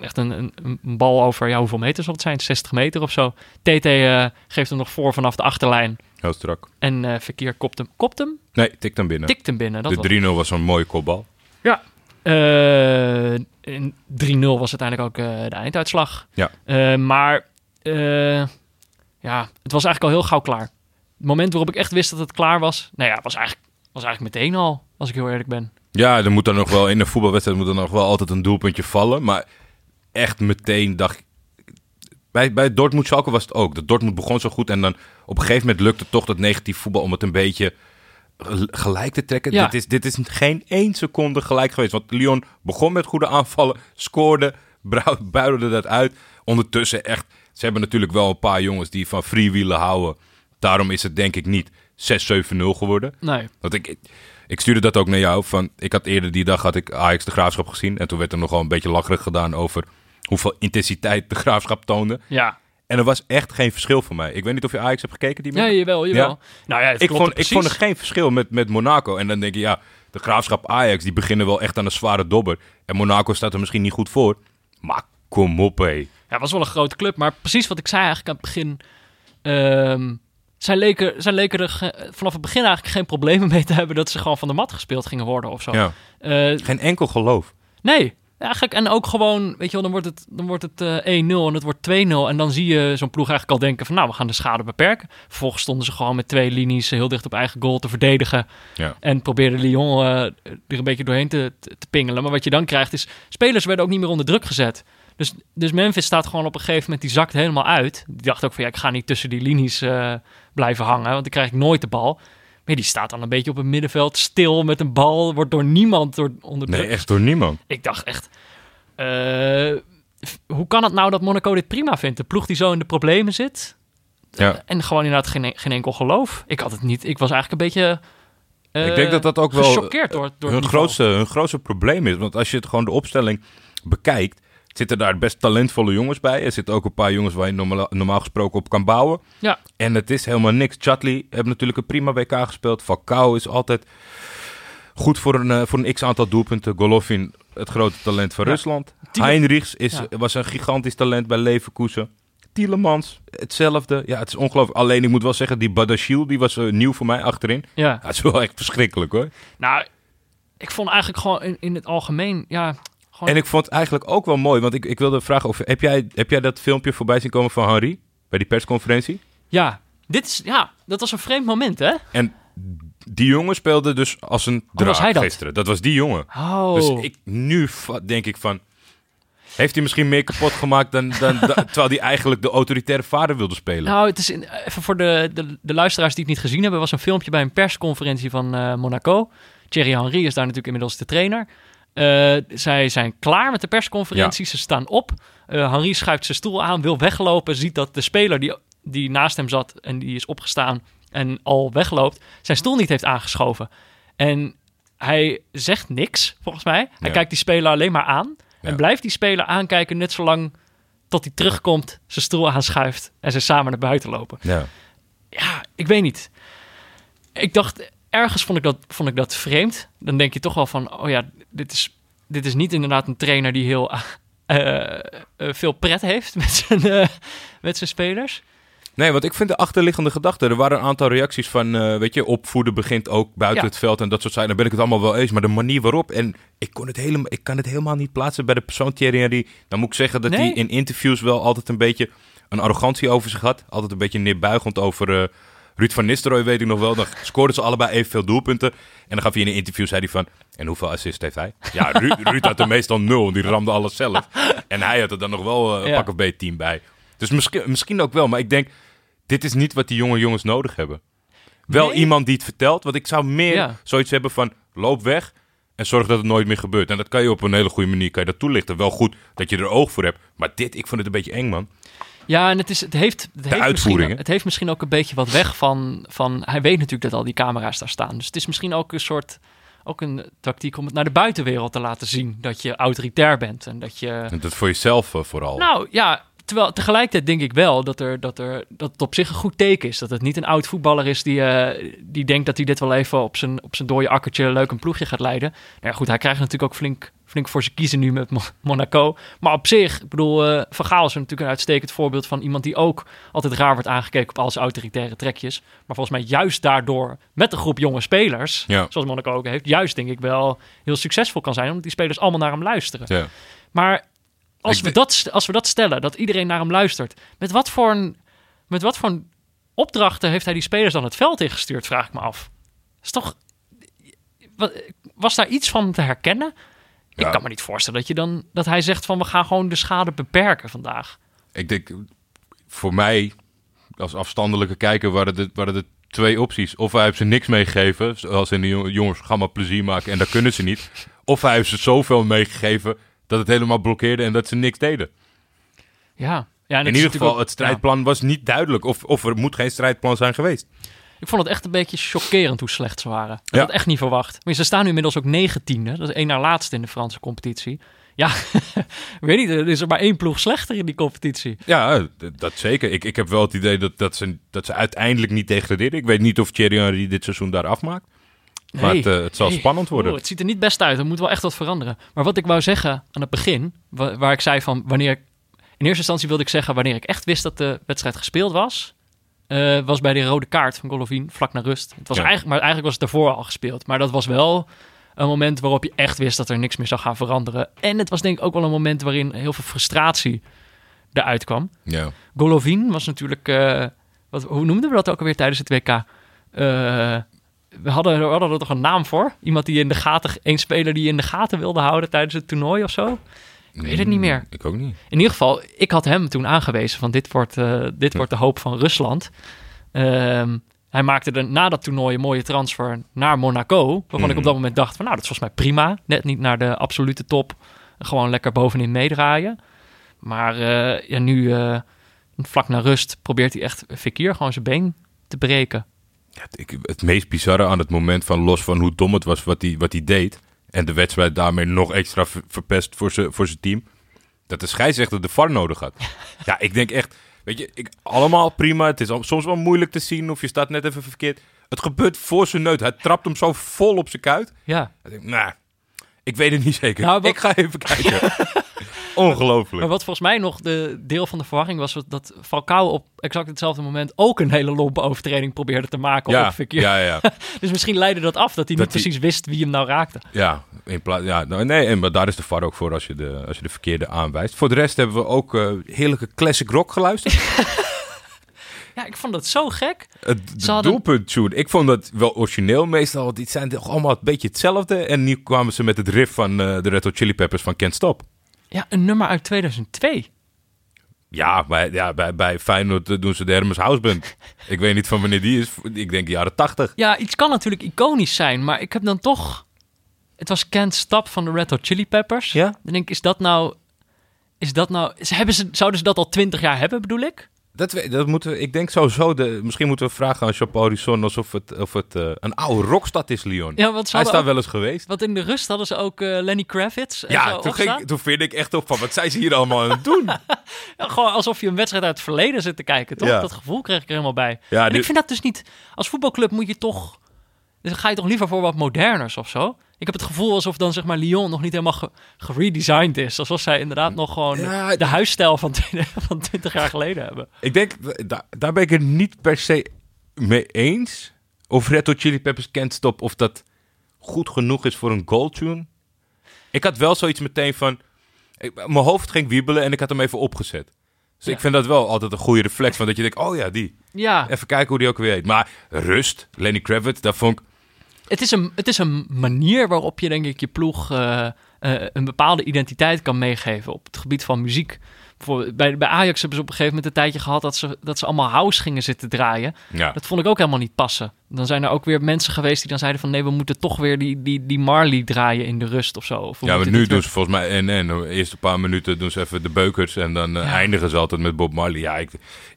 Echt een, een, een bal over, ja, hoeveel meter zal het zijn? 60 meter of zo. TT geeft hem nog voor vanaf de achterlijn. Heel strak. En Verkeer kopt hem, kopt hem, Nee, tik dan binnen. tikt hem binnen. Dat de 3-0 was een mooie kopbal. ja. Eh, en 3-0 was uiteindelijk ook eh, de einduitslag. Ja. Eh, maar eh, ja, het was eigenlijk al heel gauw klaar. Het moment waarop ik echt wist dat het klaar was, nou ja, was eigenlijk, was eigenlijk meteen al, als ik heel eerlijk ben. Ja, er moet dan nog wel in een voetbalwedstrijd moet er nog wel altijd een doelpuntje vallen. Maar echt meteen dacht ik. Bij, bij Dortmund Schalke was het ook. Dat Dortmund begon zo goed en dan op een gegeven moment lukte toch dat negatief voetbal om het een beetje gelijk te trekken. Ja. Dit, is, dit is geen één seconde gelijk geweest. Want Lyon begon met goede aanvallen, scoorde, buidelde dat uit. Ondertussen echt, ze hebben natuurlijk wel een paar jongens die van freewheelen houden. Daarom is het denk ik niet 6-7-0 geworden. Nee. Want ik, ik stuurde dat ook naar jou. Van, ik had eerder die dag had ik Ajax de Graafschap gezien. En toen werd er nogal een beetje lacherig gedaan over hoeveel intensiteit de Graafschap toonde. Ja, En er was echt geen verschil voor mij. Ik weet niet of je Ajax hebt gekeken die ja middag. jawel, jawel. Ja. Nou ja, ik, vond, ik vond er geen verschil met, met Monaco. En dan denk je, ja, de Graafschap Ajax, die beginnen wel echt aan een zware dobber. En Monaco staat er misschien niet goed voor. Maar kom op, hé. Ja, het was wel een grote club, maar precies wat ik zei eigenlijk aan het begin. ehm zij leken, zij leken er vanaf het begin eigenlijk geen problemen mee te hebben dat ze gewoon van de mat gespeeld gingen worden of zo. Ja. Eh, Geen enkel geloof. nee, eigenlijk. En ook gewoon, weet je wel, dan wordt het, dan wordt het eh, 1-0 en het wordt 2-0. En dan zie je zo'n ploeg eigenlijk al denken van, nou, we gaan de schade beperken. Vervolgens stonden ze gewoon met twee linies heel dicht op eigen goal te verdedigen. Ja. En probeerde Lyon eh, er een beetje doorheen te, pingelen. Maar wat je dan krijgt is, spelers werden ook niet meer onder druk gezet. Dus, dus Memphis staat gewoon op een gegeven moment, die zakt helemaal uit. Die dacht ook van, ja, ik ga niet tussen die linies eh, blijven hangen, want dan krijg ik nooit de bal. Maar die staat dan een beetje op het middenveld, stil met een bal, wordt door niemand door, onder druk Nee, echt door niemand. ik dacht echt, eh, hoe kan het nou dat Monaco dit prima vindt? De ploeg die zo in de problemen zit. Ja. En gewoon inderdaad geen, geen enkel geloof. Ik had het niet. Ik was eigenlijk een beetje. eh, Ik denk dat dat ook wel gechoqueerd door, door het hun, grootste, hun grootste probleem is. Want als je het gewoon de opstelling bekijkt, zitten daar best talentvolle jongens bij. Er zitten ook een paar jongens waar je normaal, normaal gesproken op kan bouwen. Ja, En het is helemaal niks. Chatley heeft natuurlijk een prima WK gespeeld. Falcao is altijd goed voor een, eh, voor een x-aantal doelpunten. Golovin, het grote talent van Ja. Rusland. Tiele- Heinrichs is, Ja. was een gigantisch talent bij Leverkusen. Tielemans, hetzelfde. Ja, het is ongelooflijk. Alleen, ik moet wel zeggen, die Badashil, die was eh, nieuw voor mij achterin. ja. Dat is wel echt verschrikkelijk, hoor. Nou, ik vond eigenlijk gewoon in, in het algemeen. Ja, gewoon. En ik vond het eigenlijk ook wel mooi, want ik, ik wilde vragen of... Heb jij, heb jij dat filmpje voorbij zien komen van Henri? Bij die persconferentie? Ja, dit is. Ja, dat was een vreemd moment, hè? En die jongen speelde dus als een was draak hij dat? gisteren. Dat was die jongen. Oh. Dus ik nu denk ik van... Heeft hij misschien meer kapot gemaakt dan, dan, dan- terwijl hij eigenlijk de autoritaire vader wilde spelen? Nou, het is in, even voor de, de, de luisteraars die het niet gezien hebben, was een filmpje bij een persconferentie van eh, Monaco. Thierry Henry is daar natuurlijk inmiddels de trainer. Eh, zij zijn klaar met de persconferentie, ze staan op. Eh Henry schuift zijn stoel aan, wil weglopen, ziet dat de speler die, die naast hem zat en die is opgestaan en al wegloopt, zijn stoel niet heeft aangeschoven. En hij zegt niks, volgens mij. Hij Ja. kijkt die speler alleen maar aan. En blijft die speler aankijken net zolang tot hij terugkomt, zijn stoel aanschuift en ze samen naar buiten lopen. Ja. Ja, ik weet niet. Ik dacht, ergens vond ik dat, vond ik dat vreemd. Dan denk je toch wel van, oh ja, dit is, dit is niet inderdaad een trainer die heel eh, eh, veel pret heeft met zijn, eh, met zijn spelers. Nee, want ik vind de achterliggende gedachte. Er waren een aantal reacties van, weet je, opvoeden begint ook buiten Ja. het veld en dat soort zaken. Dan ben ik het allemaal wel eens. Maar de manier waarop, en ik, kon het helemaal, ik kan het helemaal niet plaatsen bij de persoon Thierry Henry. Dan moet ik zeggen dat Nee. hij in interviews wel altijd een beetje een arrogantie over zich had. Altijd een beetje neerbuigend over Ruud van Nistelrooy, weet ik nog wel. Dan scoorden ze allebei evenveel doelpunten. En dan gaf hij in een interview, zei hij van, en hoeveel assists heeft hij? Ja, Ruud, Ruud had er meestal nul, die ramde alles zelf. En hij had er dan nog wel eh, een Ja. pak of B team bij. Dus misschien, misschien ook wel, maar ik denk, dit is niet wat die jonge jongens nodig hebben. Wel Nee. iemand die het vertelt, want ik zou meer Ja. zoiets hebben van, loop weg en zorg dat het nooit meer gebeurt. En dat kan je op een hele goede manier kan je dat toelichten. Wel goed dat je er oog voor hebt, maar dit, ik vond het een beetje eng, man. Ja, en het, is, het, heeft, het, heeft misschien, uitvoeringen. het heeft misschien ook een beetje wat weg van, van... Hij weet natuurlijk dat al die camera's daar staan. Dus het is misschien ook een soort... Ook een tactiek om het naar de buitenwereld te laten zien. Dat je autoritair bent en dat je... En dat voor jezelf eh, vooral. Nou ja, terwijl tegelijkertijd denk ik wel dat, er, dat, er, dat het op zich een goed teken is. Dat het niet een oud voetballer is die, eh, die denkt dat hij dit wel even op zijn, op zijn dode akkertje leuk een ploegje gaat leiden. Nou ja, goed, hij krijgt natuurlijk ook flink, flink voor zijn kiezen nu met Mo- Monaco. Maar op zich, ik bedoel, eh Van Gaal is natuurlijk een uitstekend voorbeeld van iemand die ook altijd raar wordt aangekeken op al zijn autoritaire trekjes. Maar volgens mij juist daardoor met een groep jonge spelers, Ja. zoals Monaco ook heeft, juist denk ik wel heel succesvol kan zijn. Omdat die spelers allemaal naar hem luisteren. Ja. Maar als Ik we, dat, als we dat stellen, dat iedereen naar hem luistert, met wat voor een, met wat voor een opdrachten heeft hij die spelers dan het veld ingestuurd, vraag ik me af. Is toch, wa- was daar iets van te herkennen? Ja. Ik kan me niet voorstellen dat, je dan, dat hij zegt van we gaan gewoon de schade beperken vandaag. Ik denk, voor mij, als afstandelijke kijker, waren het, waren het twee opties. Of hij heeft ze niks meegegeven, zoals in de jong- jongens, ga maar plezier maken en dat kunnen ze niet. Of hij heeft ze zoveel meegegeven dat het helemaal blokkeerde en dat ze niks deden. Ja, ja en in ieder geval, ook- het strijdplan was niet duidelijk. Of, of er moet geen strijdplan zijn geweest. ik vond het echt een beetje chockerend hoe slecht ze waren. Ik had het echt niet verwacht. Maar ze staan nu inmiddels ook negentiende. Dat is één na laatste in de Franse competitie. Ja, weet niet, er is er maar één ploeg slechter in die competitie. Ja, dat zeker. Ik, ik heb wel het idee dat, dat, ze, dat ze uiteindelijk niet degraderen. Ik weet niet of Thierry Henry dit seizoen daar afmaakt. Maar het, het zal spannend worden. Het ziet er niet best uit. Er moet wel echt wat veranderen. Maar wat ik wou zeggen aan het begin, wa- waar ik zei van wanneer ik... In eerste instantie wilde ik zeggen wanneer ik echt wist dat de wedstrijd gespeeld was... eh, was bij de rode kaart van Golovin, vlak na rust. Het was Ja. eigenlijk, maar eigenlijk was het daarvoor al gespeeld. Maar dat was wel een moment waarop je echt wist dat er niks meer zou gaan veranderen. En het was denk ik ook wel een moment waarin heel veel frustratie eruit kwam. Ja. Golovin was natuurlijk... eh, wat, hoe noemden we dat ook alweer tijdens het WK? Eh, we, hadden, we hadden er toch een naam voor? Iemand die in de gaten... Een speler die in de gaten wilde houden tijdens het toernooi of zo? Ik weet het niet meer. Mm, Ik ook niet. In ieder geval, ik had hem toen aangewezen van dit wordt, eh, dit wordt de hoop van Rusland. Ehm, hij maakte er na dat toernooi een mooie transfer naar Monaco. Waarvan ik op dat moment dacht van nou, dat is volgens mij prima. Net niet naar de absolute top. Gewoon lekker bovenin meedraaien. Maar eh, ja, nu eh, vlak na rust probeert hij echt Fekir gewoon zijn been te breken. Het- ik, het meest bizarre aan het moment van los van hoe dom het was wat hij, wat deed. En de wedstrijd daarmee nog extra ver- verpest voor zijn voor zijn team. Dat de scheidsrechter de VAR nodig had. ja, ik denk echt, weet je, ik, allemaal prima. Het is soms wel moeilijk te zien of je staat net even verkeerd. Het gebeurt voor zijn neus. Hij trapt hem zo vol op zijn kuit. Ja, Ik denk, nou, ik weet het niet zeker. Nou, wat- Ik ga even kijken. Ongelooflijk. Maar wat volgens mij nog de deel van de verwarring was... was dat Falcao op exact hetzelfde moment ook een hele lompe overtreding probeerde te maken Ja, op ja, ja. Dus misschien leidde dat af dat hij Dat niet precies wist wie hem nou raakte. Ja, in plaats, ja nou, nee, en, maar daar is de VAR ook voor als je de, als je de verkeerde aanwijst. Voor de rest hebben we ook eh, heerlijke classic rock geluisterd. Ja, ik vond dat zo gek. Het de hadden- doelpunt tune. Ik vond dat wel origineel meestal. want Die zijn toch allemaal een beetje hetzelfde. En nu kwamen ze met het riff van eh, de Red Hot Chili Peppers van Can't Stop. Ja, een nummer uit 2002. Ja, bij, ja, bij, bij Feyenoord eh, doen ze de Hermes Houseband. ik weet niet van wanneer die is. Ik denk jaren tachtig. Ja, iets kan natuurlijk iconisch zijn, maar ik heb dan toch... Het was Can't Stop van de Red Hot Chili Peppers. Ja? Dan denk ik, is dat nou... Is dat nou... Hebben ze, zouden ze dat al twintig jaar hebben, bedoel ik? Dat, we- dat moeten we, ik denk sowieso, de, misschien moeten we vragen aan Chapeau Horizon alsof het, of het eh, een oude rockstad is, Lyon. Ja, want Hij is daar ook- wel eens geweest. Want in de rust hadden ze ook eh, Lenny Kravitz. en Ja, toen, ging, toen vind ik echt op van, wat zijn ze hier allemaal aan het doen? Ja, gewoon alsof je een wedstrijd uit het verleden zit te kijken, toch? Ja. Dat gevoel kreeg ik er helemaal bij. Ja, en nu- ik vind dat dus niet... Als voetbalclub moet je toch... Dan ga je toch liever voor wat moderners of zo? Ik heb het gevoel alsof dan zeg maar Lyon nog niet helemaal ge- geredesigned is. Alsof zij inderdaad nog gewoon Ja, de huisstijl van, 20 van 20 jaar geleden hebben. Ik denk, da- daar ben ik het niet per se mee eens. Of Red Hot Chili Peppers Can't Stop, of dat goed genoeg is voor een goaltune. Ik had wel zoiets meteen van... ik- mijn hoofd ging wiebelen en ik had hem even opgezet. Dus Ja. ik vind dat wel altijd een goede reflex. Van dat je denkt, oh ja, die. Ja, Even kijken hoe die ook weer heet. Maar rust, Lenny Kravitz, dat vond ik... het is, een, het is een manier waarop je denk ik je ploeg eh, eh, een bepaalde identiteit kan meegeven op het gebied van muziek. Bij, bij Ajax hebben ze op een gegeven moment een tijdje gehad dat ze, dat ze allemaal house gingen zitten draaien. Ja, Dat vond ik ook helemaal niet passen. Dan zijn er ook weer mensen geweest die dan zeiden van... nee, we moeten toch weer die, die, die Marley draaien in de rust of zo. Of ja maar nu doen weer- ze volgens mij... En, en de eerste paar minuten doen ze even de beukers. En dan eh, Ja. eindigen ze altijd met Bob Marley. Ja, ik,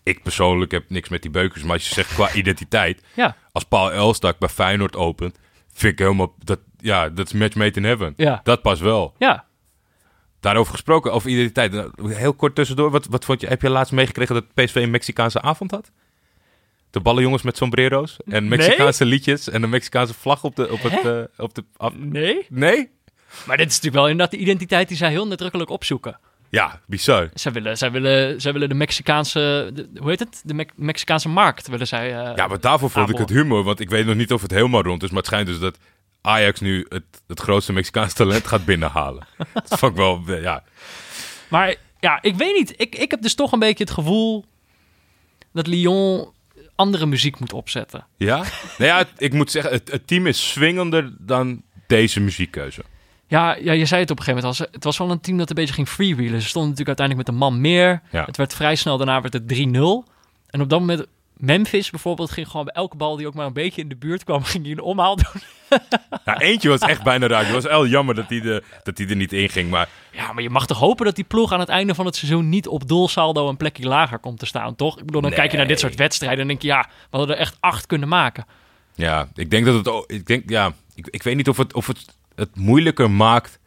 ik persoonlijk heb niks met die beukers. Maar als je zegt qua identiteit... Ja, als Paul Elstak bij Feyenoord opent, vind ik helemaal dat ja, dat is match made in heaven. ja, Dat pas wel. ja. Daarover gesproken, over identiteit. Heel kort tussendoor, wat, wat vond je, heb je laatst meegekregen dat PSV een Mexicaanse avond had? De ballenjongens met sombrero's en Nee? Mexicaanse liedjes en een Mexicaanse vlag op de op het eh, op de af- Nee? Nee? Maar dit is natuurlijk wel inderdaad de identiteit die zij heel nadrukkelijk opzoeken. Ja, bizar. Zij willen, zij willen, zij willen de Mexicaanse... de- hoe heet het? De Me- Mexicaanse markt willen zij... eh, Ja, maar daarvoor vond ik het humor, want ik weet nog niet of het helemaal rond is, maar het schijnt dus dat Ajax nu het, het grootste Mexicaanse talent gaat binnenhalen. dat vond ik wel, eh, ja, Maar ja, ik weet niet. Ik, ik heb dus toch een beetje het gevoel... dat Lyon andere muziek moet opzetten. Ja? nou ja, het- ik moet zeggen, het, het team is swingender dan deze muziekkeuze. Ja, ja, je zei het op een gegeven moment al. Het was wel een team dat een beetje ging freewheelen. Ze stonden natuurlijk uiteindelijk met een man meer. Ja. Het werd vrij snel, daarna werd het 3-0. En op dat moment, Memphis bijvoorbeeld, ging gewoon bij elke bal die ook maar een beetje in de buurt kwam, ging hij een omhaal doen. Nou, eentje was echt bijna raak. Het was wel jammer dat hij, de, dat hij er niet in ging. Maar Ja, maar je mag toch hopen dat die ploeg aan het einde van het seizoen niet op doelsaldo een plekje lager komt te staan, toch? Ik bedoel, dan Nee. kijk je naar dit soort wedstrijden en denk je, ja, we hadden er echt acht kunnen maken. ja, ik denk dat het... Ik, denk, ja, ik, ik weet niet of het, of het het moeilijker maakt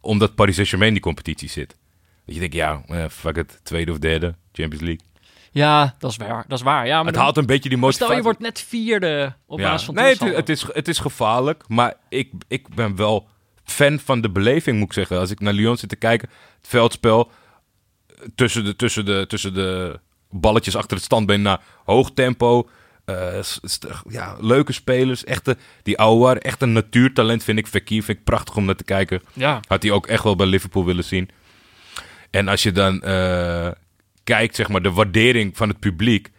omdat Paris Saint-Germain in die competitie zit. Dat je denkt, ja, eh, fuck het, tweede of derde, Champions League. Ja, dat is waar. Dat is waar. Ja, maar Het dan- haalt een beetje die motivatie. stel je wordt net vierde op Ja. basis van Nee, het, het, is, het is gevaarlijk, maar ik, ik ben wel fan van de beleving, moet ik zeggen. Als ik naar Lyon zit te kijken, het veldspel eh, tussen de, tussen de, tussen de balletjes achter het standbeen naar hoog tempo. Eh, ja, leuke spelers. Echte, die Aouar, echt een natuurtalent vind ik. Fekir vind ik prachtig om naar te kijken. Ja, Had hij ook echt wel bij Liverpool willen zien. En als je dan eh, kijkt, zeg maar, de waardering van het publiek.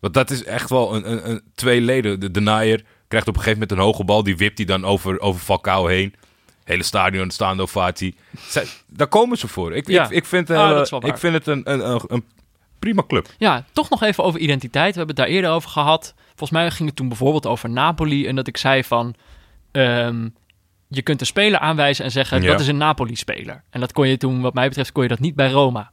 Want dat is echt wel een, een, een twee leden. De Denier krijgt op een gegeven moment een hoge bal. Die wipt hij dan over, over Falcao heen. Hele stadion, staande ovatie. Zij, daar komen ze voor. Ik, Ja. ik, ik, vind, Ah, eh, ik vind het een, een, een prima club. Ja, toch nog even over identiteit. We hebben het daar eerder over gehad. Volgens mij ging het toen bijvoorbeeld over Napoli. En dat ik zei van... ehm, je kunt een speler aanwijzen en zeggen... Ja. dat is een Napoli-speler. En dat kon je toen, wat mij betreft, kon je dat niet bij Roma.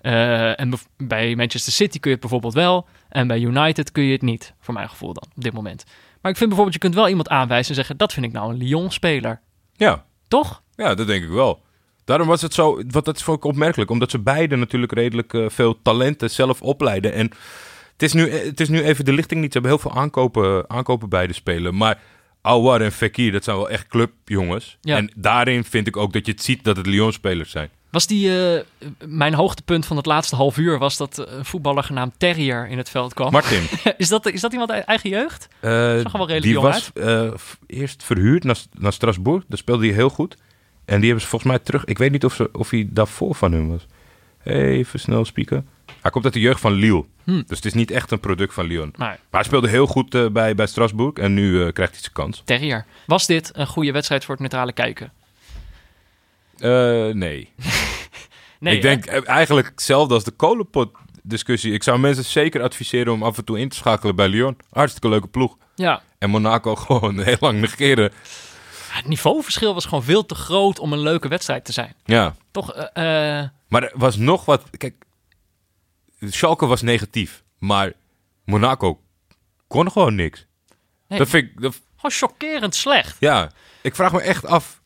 Eh, en bij Manchester City kun je het bijvoorbeeld wel. En bij United kun je het niet. Voor mijn gevoel dan, op dit moment. Maar ik vind bijvoorbeeld, je kunt wel iemand aanwijzen en zeggen... dat vind ik nou een Lyon-speler. Ja, Toch? ja, dat denk ik wel. Daarom was het zo, wat dat vond ik opmerkelijk, omdat ze beide natuurlijk redelijk eh, veel talenten zelf opleiden. En het is, nu, het is nu even de lichting niet. Ze hebben heel veel aankopen, aankopen beide spelen. Maar Aouar en Fekir, dat zijn wel echt clubjongens. Ja. En daarin vind ik ook dat je het ziet dat het Lyon-spelers zijn. Was die... eh, mijn hoogtepunt van het laatste half uur... was dat eh, een voetballer genaamd Terrier in het veld kwam. Martin, is, dat, is dat iemand uit eigen jeugd? eh, Zag er wel redelijk die jong was eh, f- eerst verhuurd naar, naar Strasbourg. Daar speelde hij heel goed. En die hebben ze volgens mij terug. Ik weet niet of, ze, of hij daarvoor van hun was. Even snel spieken. Hij komt uit de jeugd van Lille. Hm. Dus het is niet echt een product van Lyon. Nee, Maar hij speelde heel goed eh, bij, bij Strasbourg. En nu eh, krijgt hij zijn kans. Terrier. Was dit een goede wedstrijd voor het neutrale kijken? Eh, nee. Nee, ik hè? denk eh, eigenlijk hetzelfde als de kolenpot discussie. Ik zou mensen zeker adviseren om af en toe in te schakelen bij Lyon. Hartstikke leuke ploeg. Ja. En Monaco gewoon heel lang negeren. Het niveauverschil was gewoon veel te groot om een leuke wedstrijd te zijn. Ja. Toch, eh, eh, Maar er was nog wat. Kijk, Schalke was negatief, maar Monaco kon gewoon niks. Nee. Dat vind ik, dat- Gewoon chockerend slecht. ja, ik vraag me echt af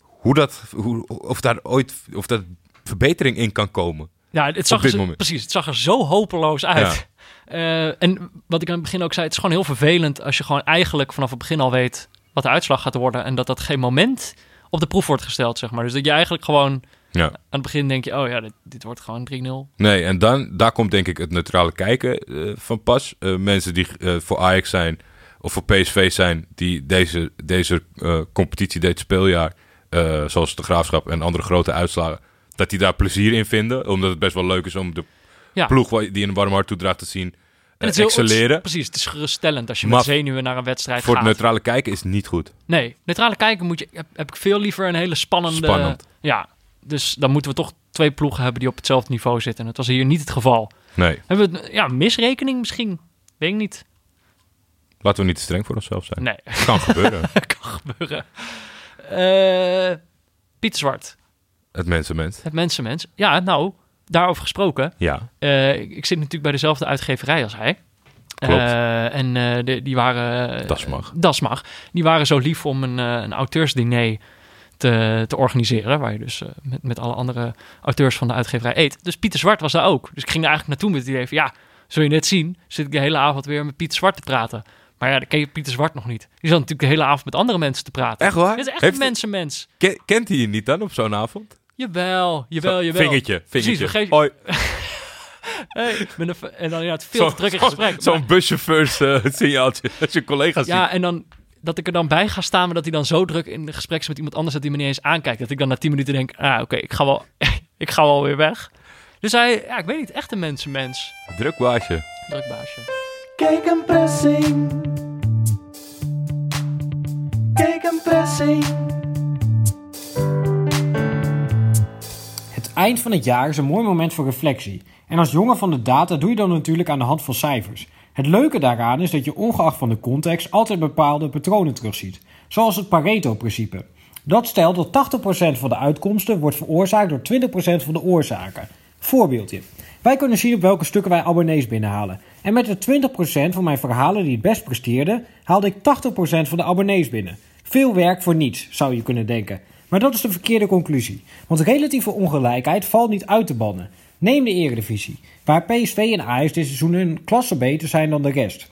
hoe dat, hoe, of daar ooit, of daar verbetering in kan komen. Ja, het zag, er, precies, het zag er zo hopeloos uit. Eh, en wat ik aan het begin ook zei, het is gewoon heel vervelend als je gewoon eigenlijk vanaf het begin al weet wat de uitslag gaat worden. En dat dat geen moment op de proef wordt gesteld, zeg maar. Dus dat je eigenlijk gewoon Ja. aan het begin denk je, oh ja, dit, dit wordt gewoon 3-0. Nee, en dan, daar komt denk ik het neutrale kijken eh, van pas. Eh, mensen die eh, voor Ajax zijn of voor PSV zijn, die deze, deze competitie, dit speeljaar, zoals de Graafschap en andere grote uitslagen, dat die daar plezier in vinden. Omdat het best wel leuk is om de Ja. ploeg die een warm hart toedraagt te zien En het is heel- het excelleren. precies, het is geruststellend als je Maar met zenuwen naar een wedstrijd Voor het gaat. neutrale kijken is het niet goed. Nee, neutrale kijken moet je, heb, heb ik veel liever een hele spannende... Spannend. Ja, dus dan moeten we toch twee ploegen hebben die op hetzelfde niveau zitten. En dat was hier niet het geval. Nee, Hebben we het, ja, misrekening misschien? Weet ik niet. laten we niet te streng voor onszelf zijn. Nee, Het kan gebeuren. kan gebeuren. Eh Pieter Zwart, het mensenmens. het mensenmens. Ja, nou, daarover gesproken. Ja, Eh, ik, zit natuurlijk bij dezelfde uitgeverij als hij. Klopt. Eh, en eh, de, die waren... Dat mag. Dat mag. Die waren zo lief om een, een auteursdiner te, te organiseren. Waar je dus met, met alle andere auteurs van de uitgeverij eet. Dus Pieter Zwart was daar ook. Dus ik ging er eigenlijk naartoe met het idee van... Ja, zul je net zien, zit ik de hele avond weer met Pieter Zwart te praten. Maar ja, dan ken je Pieter Zwart nog niet. Die zat natuurlijk de hele avond met andere mensen te praten. Echt waar? Dit is echt Heeft- een mensenmens. Ken- kent hij je niet dan op zo'n avond? Jawel, jawel, jawel. Vingertje, Precies, vingertje. Hoi. Hey, even- en dan ja, het veel te druk in Zo'n- gesprek. Zo'n Maar- buschauffeurs eh, signaaltje. Als je collega's Ja, en dan dat ik er dan bij ga staan, maar dat hij dan zo druk in de gesprek is met iemand anders dat hij me niet eens aankijkt. Dat ik dan na tien minuten denk, ah, oké, ik ga wel, ik ga wel weer weg. Dus hij, ja, ik weet niet, echt een mensenmens. ziet. Druk baasje. Druk baasje. Kijk een pressing. Kijk een pressing. Eind van het jaar is een mooi moment voor reflectie. En als jongen van de data doe je dat natuurlijk aan de hand van cijfers. Het leuke daaraan is dat je ongeacht van de context altijd bepaalde patronen terugziet. Zoals het Pareto-principe. Dat stelt dat 80% van de uitkomsten wordt veroorzaakt door 20% van de oorzaken. Voorbeeldje. Wij kunnen zien op welke stukken wij abonnees binnenhalen. En met de 20% van mijn verhalen die het best presteerden, haalde ik 80% van de abonnees binnen. Veel werk voor niets, zou je kunnen denken. Maar dat is de verkeerde conclusie. Want relatieve ongelijkheid valt niet uit te bannen. Neem de Eredivisie, waar PSV en Ajax dit seizoen een klasse beter zijn dan de rest.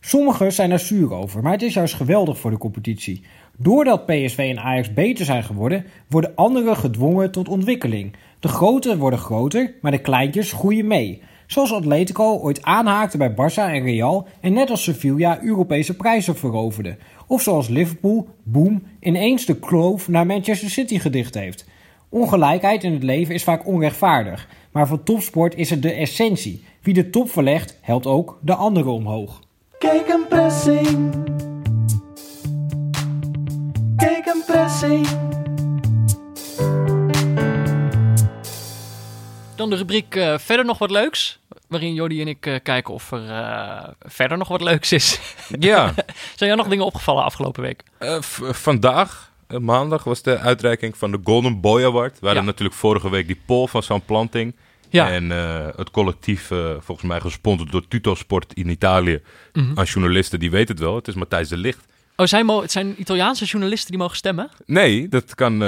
Sommigen zijn er zuur over, maar het is juist geweldig voor de competitie. Doordat PSV en Ajax beter zijn geworden, worden anderen gedwongen tot ontwikkeling. De grote worden groter, maar de kleintjes groeien mee. Zoals Atletico ooit aanhaakte bij Barça en Real en net als Sevilla Europese prijzen veroverde. Of zoals Liverpool, boom, ineens de kloof naar Manchester City gedicht heeft. Ongelijkheid in het leven is vaak onrechtvaardig, maar voor topsport is het de essentie. Wie de top verlegt, helpt ook de anderen omhoog. Kijk een pressing. Kijk een pressing. Dan de rubriek eh, Verder nog wat leuks. Waarin Jordi en ik eh, kijken of er eh, verder nog wat leuks is. Ja, Zijn jou nog dingen opgevallen afgelopen week? eh, vandaag, maandag, was de uitreiking van de Golden Boy Award. We hadden Ja. natuurlijk vorige week die poll van Sam Planting. Ja. En het collectief, volgens mij gesponsord door Tutosport in Italië. Mhm. Aan journalisten, die weten het wel. Het is Matthijs de Licht. Oh, zijn mo- het zijn Italiaanse journalisten die mogen stemmen? Nee, dat kan. eh,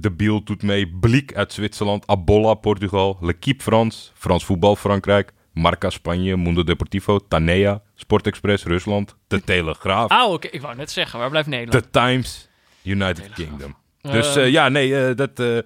de Biel doet mee. Bliek uit Zwitserland. Abolla Portugal. L'Equipe Frans. Frans voetbal Frankrijk. Marca Spanje. Mundo Deportivo. Tanea. Sportexpress Rusland. De Telegraaf. Ah, oké. Ik wou net zeggen, waar blijft Nederland? The Times. United Kingdom. Dus Eh, eh, ja, nee, eh, dat eh,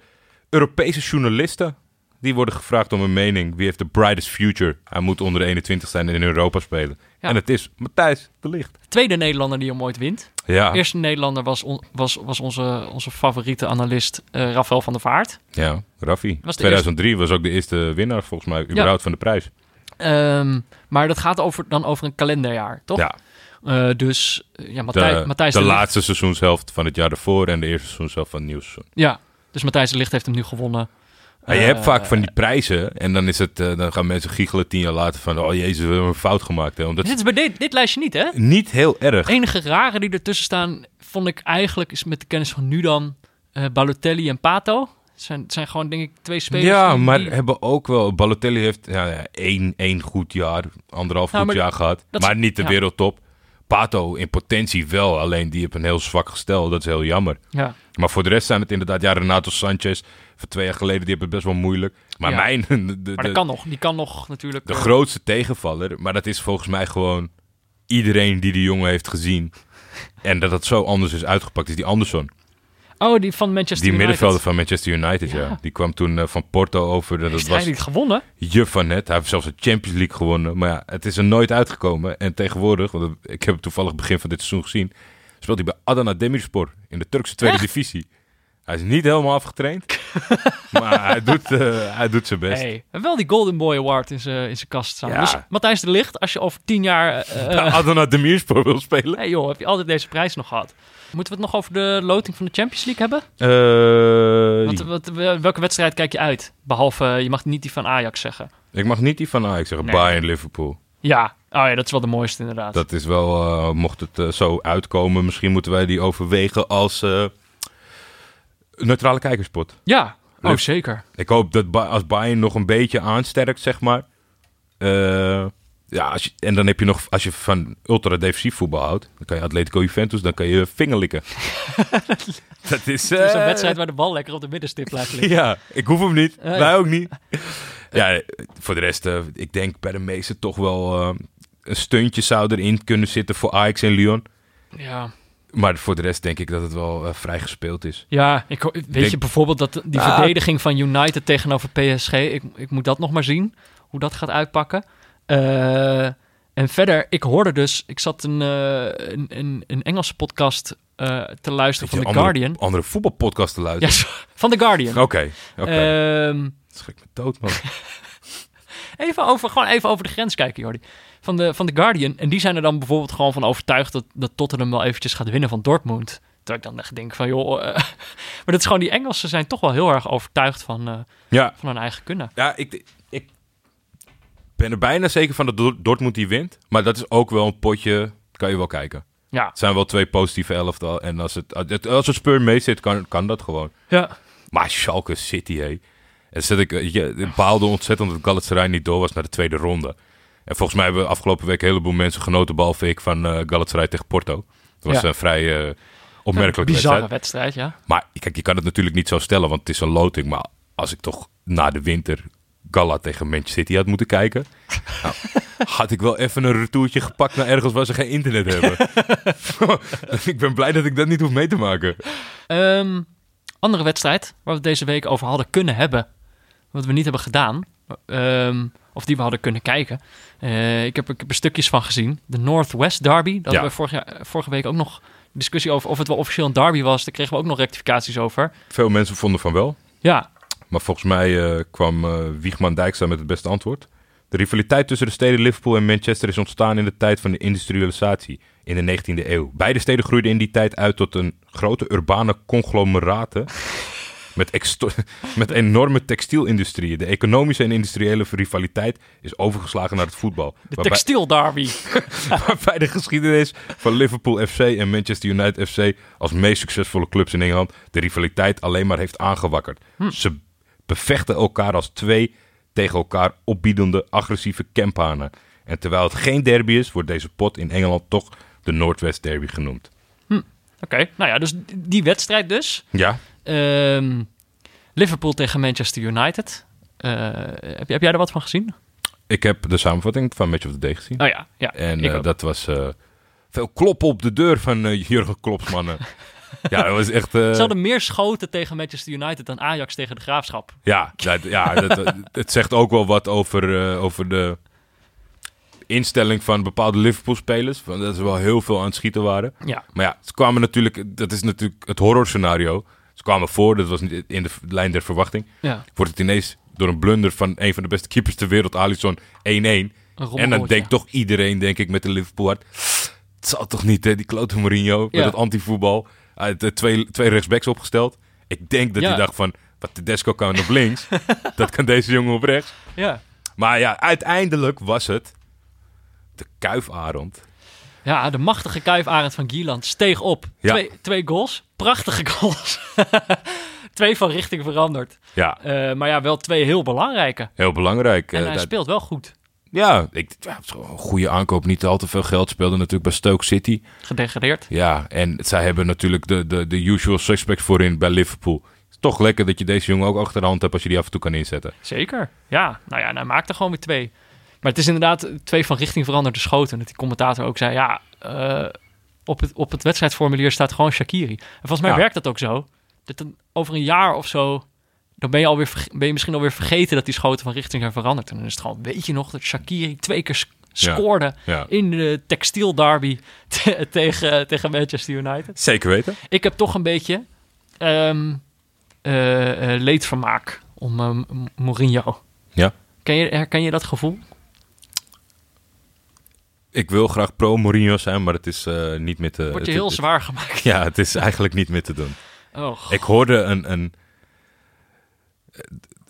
Europese journalisten. Die worden gevraagd om een mening. Wie heeft de brightest future? Hij moet onder de 21 zijn en in Europa spelen. Ja. En het is Matthijs de Licht. Tweede Nederlander die hem ooit wint. Ja, Eerste Nederlander was, on- was, was onze, onze favoriete analist eh Rafael van der Vaart. ja Raffi. Was de 2003 was ook de eerste winnaar volgens mij überhaupt van de prijs. Ehm, maar dat gaat over, dan over een kalenderjaar, toch? Ja, Eh, dus eh, ja, Matthij, de, Matthijs de de laatste seizoenshelft van het jaar ervoor en de eerste seizoenshelft van het nieuwe seizoen. Ja, dus Matthijs de Licht heeft hem nu gewonnen. Ja, je Eh, hebt vaak van die prijzen en dan, is het, eh, dan gaan mensen giechelen tien jaar later van... oh jezus, we hebben een fout gemaakt. Hè. Omdat Dit is bij dit, dit lijstje niet, hè? niet heel erg. Het enige rare die ertussen staan, vond ik eigenlijk, is met de kennis van nu dan, eh Balotelli en Pato. Het zijn, het zijn gewoon, denk ik, twee spelers. Ja, maar die- hebben ook wel... Balotelli heeft ja, ja, één, één goed jaar, anderhalf Nou, goed jaar gehad. maar is- niet de ja. wereldtop. Pato in potentie wel, alleen die heeft een heel zwak gestel. Dat is heel jammer. ja. Maar voor de rest zijn het inderdaad... Ja, Renato Sanchez van twee jaar geleden, die heeft het best wel moeilijk. Maar Ja. mijn... De, de, Maar dat kan nog. Die kan nog natuurlijk... de eh, grootste tegenvaller, maar dat is volgens mij gewoon iedereen die die jongen heeft gezien. En dat het zo anders is uitgepakt, is die Anderson. Oh, die van Manchester Die United. middenvelder van Manchester United, ja. Ja. Die kwam toen eh, van Porto over. Dat Heeft was hij niet gewonnen? je van net. Hij heeft zelfs de Champions League gewonnen. Maar ja, het is er nooit uitgekomen. En tegenwoordig, want ik heb het toevallig begin van dit seizoen gezien, speelt hij bij Adana Demirspor in de Turkse tweede Echt? divisie. Hij is niet helemaal afgetraind, maar hij doet, eh, hij doet zijn best. Hey, en wel die Golden Boy Award in zijn in zijn kast staan. Ja. Dus Matthijs de Licht, als je over tien jaar... eh, Bij Adana Demirspor wil spelen. hey joh, heb je altijd deze prijs nog gehad? Moeten we het nog over de loting van de Champions League hebben? Eh, Wat, wat, welke wedstrijd kijk je uit? Behalve, eh, je mag niet die van Ajax zeggen. ik mag niet die van Ajax zeggen. Nee. Bayern Liverpool. Ja, oh ja, dat is wel de mooiste inderdaad. Dat is wel, mocht het zo uitkomen, misschien moeten wij die overwegen als neutrale kijkerspot. Ja, oh Leuk. zeker. Ik hoop dat als Bayern nog een beetje aansterkt, zeg maar. eh, ja, als je, en dan heb je nog, als je van ultra-defensief voetbal houdt, dan kan je Atletico Juventus, dan kan je vingerlikken. dat is, een eh, wedstrijd waar de bal lekker op de middenstip blijft liggen. Ja, ik hoef hem niet. Eh, Wij ook niet. Ja, voor de rest, ik denk bij de meeste toch wel een steuntje zou erin kunnen zitten voor Ajax en Lyon. Ja, Maar voor de rest denk ik dat het wel eh, vrij gespeeld is. ja ik, weet Denk- je bijvoorbeeld dat die Ah. verdediging van United tegenover PSG, ik, ik moet dat nog maar zien, hoe dat gaat uitpakken. Eh, en verder, ik hoorde dus, ik zat een, eh, een, een, een Engelse podcast te luisteren van The andere, Guardian. Andere voetbalpodcasten Ja, luisteren. van The Guardian. Oké, oké. Ehm, Schrik me dood, man. Even over, gewoon even over de grens kijken, Jordi. Van de, van de Guardian. En die zijn er dan bijvoorbeeld gewoon van overtuigd dat, dat Tottenham wel eventjes gaat winnen van Dortmund. Terwijl ik dan echt denk van, joh... eh, maar dat is gewoon, die Engelsen zijn toch wel heel erg overtuigd van, eh, Ja, van hun eigen kunnen. ja ik, ik ben er bijna zeker van dat Dor- Dortmund die wint. Maar dat is ook wel een potje, kan je wel kijken. Ja. Het zijn wel twee positieve elftal. En als het, als het speur mee zit, kan, kan dat gewoon. Ja. Maar Schalke City, hé. En zet ik, eh, je, baalde ontzettend dat Galatasaray niet door was naar de tweede ronde. En volgens mij hebben afgelopen week een heleboel mensen genoten, behalve ik, van eh Galatasaray tegen Porto. Dat was Ja. een vrij eh, opmerkelijke Bizarre wedstrijd. wedstrijd, ja. Maar kijk, je kan het natuurlijk niet zo stellen, want het is een loting. Maar als ik toch na de winter Gala tegen Manchester City had moeten kijken... nou, had ik wel even een retourtje gepakt naar ergens waar ze geen internet hebben. ik ben blij dat ik dat niet hoef mee te maken. Ehm, andere wedstrijd waar we het deze week over hadden kunnen hebben. Wat we niet hebben gedaan. ehm, of die we hadden kunnen kijken. Eh, ik, heb, ik heb er stukjes van gezien. De Northwest Derby. Daar Ja. we vorige, jaar- vorige week ook nog discussie over of het wel officieel een derby was. Daar kregen we ook nog rectificaties over. Veel mensen vonden van wel. Ja, Maar volgens mij eh, kwam eh, Wiegman Dijkstra met het beste antwoord. De rivaliteit tussen de steden Liverpool en Manchester is ontstaan in de tijd van de industrialisatie in de 19e eeuw. Beide steden groeiden in die tijd uit tot een grote urbane conglomeraten met, met enorme textielindustrieën. De economische en industriële rivaliteit is overgeslagen naar het voetbal. de Waarbij- textiel derby. waarbij de geschiedenis van Liverpool FC en Manchester United FC als meest succesvolle clubs in Engeland de rivaliteit alleen maar heeft aangewakkerd. Ze bevechten elkaar als twee tegen elkaar opbiedende agressieve campanen. En terwijl het geen derby is, wordt deze pot in Engeland toch de Noordwest Derby genoemd. Oké, nou ja, dus die wedstrijd dus. Ja, Ehm, Liverpool tegen Manchester United. Eh, heb, heb jij er wat van gezien? ik heb de samenvatting van Match of the Day gezien. Oh ja, ja. en eh, dat was eh, veel kloppen op de deur van Jurgen Klopps mannen. ja, dat was echt... Ze hadden meer schoten tegen Manchester United dan Ajax tegen de Graafschap. Ja, dat, ja dat, het zegt ook wel wat over, over de instelling van bepaalde Liverpool-spelers. Dat ze wel heel veel aan het schieten waren. Ja. Maar ja, ze kwamen natuurlijk, dat is natuurlijk het horrorscenario. Kwamen voor, dat was niet in de lijn der verwachting. Ja, Wordt het ineens door een blunder van een van de beste keepers ter wereld, Alisson, 1-1. een En dan denkt toch iedereen, denk ik, met de Liverpool hart... Het zal toch niet, hè, die klote Mourinho, met het antivoetbal. Hij had eh, twee, twee rechtsbacks opgesteld. Ik denk dat hij dacht van, wat Tedesco kan op links, dat kan deze jongen op rechts. Ja. Maar ja, uiteindelijk was het de kuifarend. ja, de machtige kuifarend van Gieland steeg op. Ja. Twee, twee goals, prachtige goals. twee van richting veranderd. Ja, Eh, maar ja, wel twee heel belangrijke. heel belangrijk. En Eh, hij dat- speelt wel goed. ja, ik, ja, een goede aankoop. Niet al te veel geld. Speelde natuurlijk bij Stoke City. Gedegradeerd. Ja, en zij hebben natuurlijk de, de, de usual suspects voorin bij Liverpool. Is toch lekker dat je deze jongen ook achter de hand hebt als je die af en toe kan inzetten. Zeker. Ja, nou ja, en hij maakte gewoon weer twee. Maar het is inderdaad twee van richting veranderde schoten. Dat die commentator ook zei, ja, eh, op, het, op het wedstrijdformulier staat gewoon Shakiri. En volgens mij Ja. werkt dat ook zo. Dat dan over een jaar of zo, dan ben je, alweer, ben je misschien alweer vergeten dat die schoten van richting zijn veranderd. En dan is het gewoon, weet je nog, dat Shakiri twee keer scoorde Ja. in de textiel derby te- tegen, tegen Manchester United. Zeker weten. Ik heb toch een beetje ehm eh, eh, leedvermaak om eh, M- Mourinho. Ja. Ken je, herken je dat gevoel? Ik wil graag pro Mourinho zijn, maar het is eh, niet meer te... Wordt je het- heel het- zwaar gemaakt. Ja, het is eigenlijk niet meer te doen. Oh, Ik hoorde een... een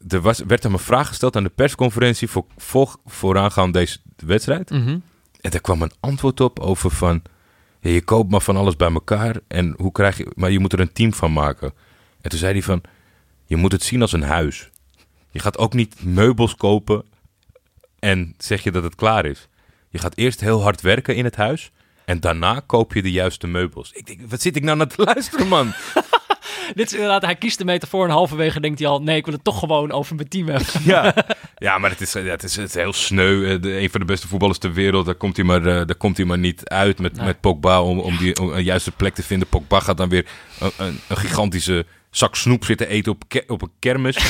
er was, werd hem een vraag gesteld aan de persconferentie voor, voor, vooraangaand deze wedstrijd. Mhm. En daar kwam een antwoord op over van... Ja, je koopt maar van alles bij elkaar en hoe krijg je... Maar je moet er een team van maken. En toen zei hij van... Je moet het zien als een huis. Je gaat ook niet meubels kopen en zeg je dat het klaar is. Je gaat eerst heel hard werken in het huis... En daarna koop je de juiste meubels. Ik denk, wat zit ik nou naar te luisteren, man? Dit is inderdaad, hij kiest de metafoor en halverwege denkt hij al, nee, ik wil het toch gewoon over mijn team hebben. Ja, ja maar het is, het, is, het is heel sneu. Eh, De, een van de beste voetballers ter wereld, daar komt hij maar, eh, daar komt hij maar niet uit met, Nee. met Pogba om, om, die, om een juiste plek te vinden. Pogba gaat dan weer een, een, een gigantische zak snoep zitten eten op, ke- op een kermis.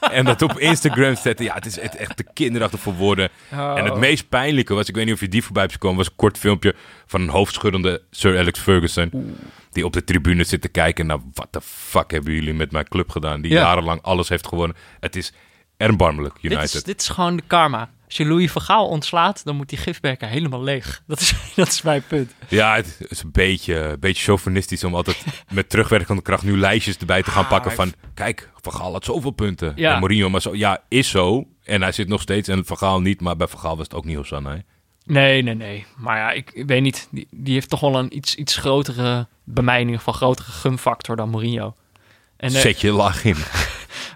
en dat op Instagram zetten. Ja, het is echt, echt te kinderachtig voor woorden. En het meest pijnlijke was, ik weet niet of je die voorbij hebt gekomen, was een kort filmpje van een hoofdschuddende Sir Alex Ferguson. Die op de tribune zit te kijken naar wat de fuck hebben jullie met mijn club gedaan. Die Ja. jarenlang alles heeft gewonnen. Het is erbarmelijk, Dit United. is, dit is gewoon de karma. Als je Louis Vergaal ontslaat, dan moet die gifbeker helemaal leeg. Dat is, dat is mijn punt. Ja, het is een beetje, een beetje chauvinistisch om altijd met terugwerkende kracht nu lijstjes erbij te gaan Ah, pakken van... Kijk, Van Gaal had zoveel punten. Ja. En Mourinho maar zo. Ja, is zo. En hij zit nog steeds. En Van Gaal niet. Maar bij Van Gaal was het ook niet Hosanna. hè? Nee, nee, nee. Maar ja, ik, ik weet niet. Die, die heeft toch wel een iets, iets grotere, bij mij in ieder geval, grotere gunfactor dan Mourinho. En eh, Zet je laag in.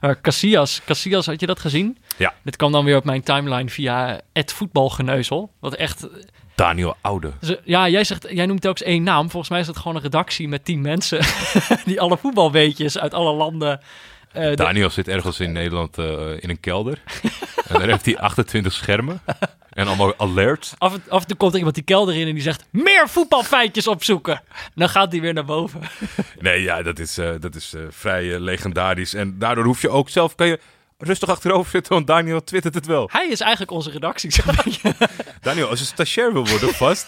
Uh, Casillas, Casillas, had je dat gezien? Ja. Dit kwam dan weer op mijn timeline via het voetbalgeneuzel. Wat echt... Daniel Oude. Ja, jij, zegt, jij noemt telkens één naam. Volgens mij is het gewoon een redactie met tien mensen... die alle voetbalweetjes uit alle landen... eh, de- Daniel zit ergens in Nederland eh, in een kelder. en daar heeft hij 28 schermen. En allemaal alerts. af, en, af en toe komt er iemand die kelder in en die zegt... meer voetbalfeitjes opzoeken. Dan gaat hij weer naar boven. Nee, ja, dat is, eh, dat is vrij legendarisch. En daardoor hoef je ook zelf... Kan je rustig achterover zitten, want Daniel twittert het wel. Hij is eigenlijk onze redactie. Daniel, als je stagiair wil worden vast...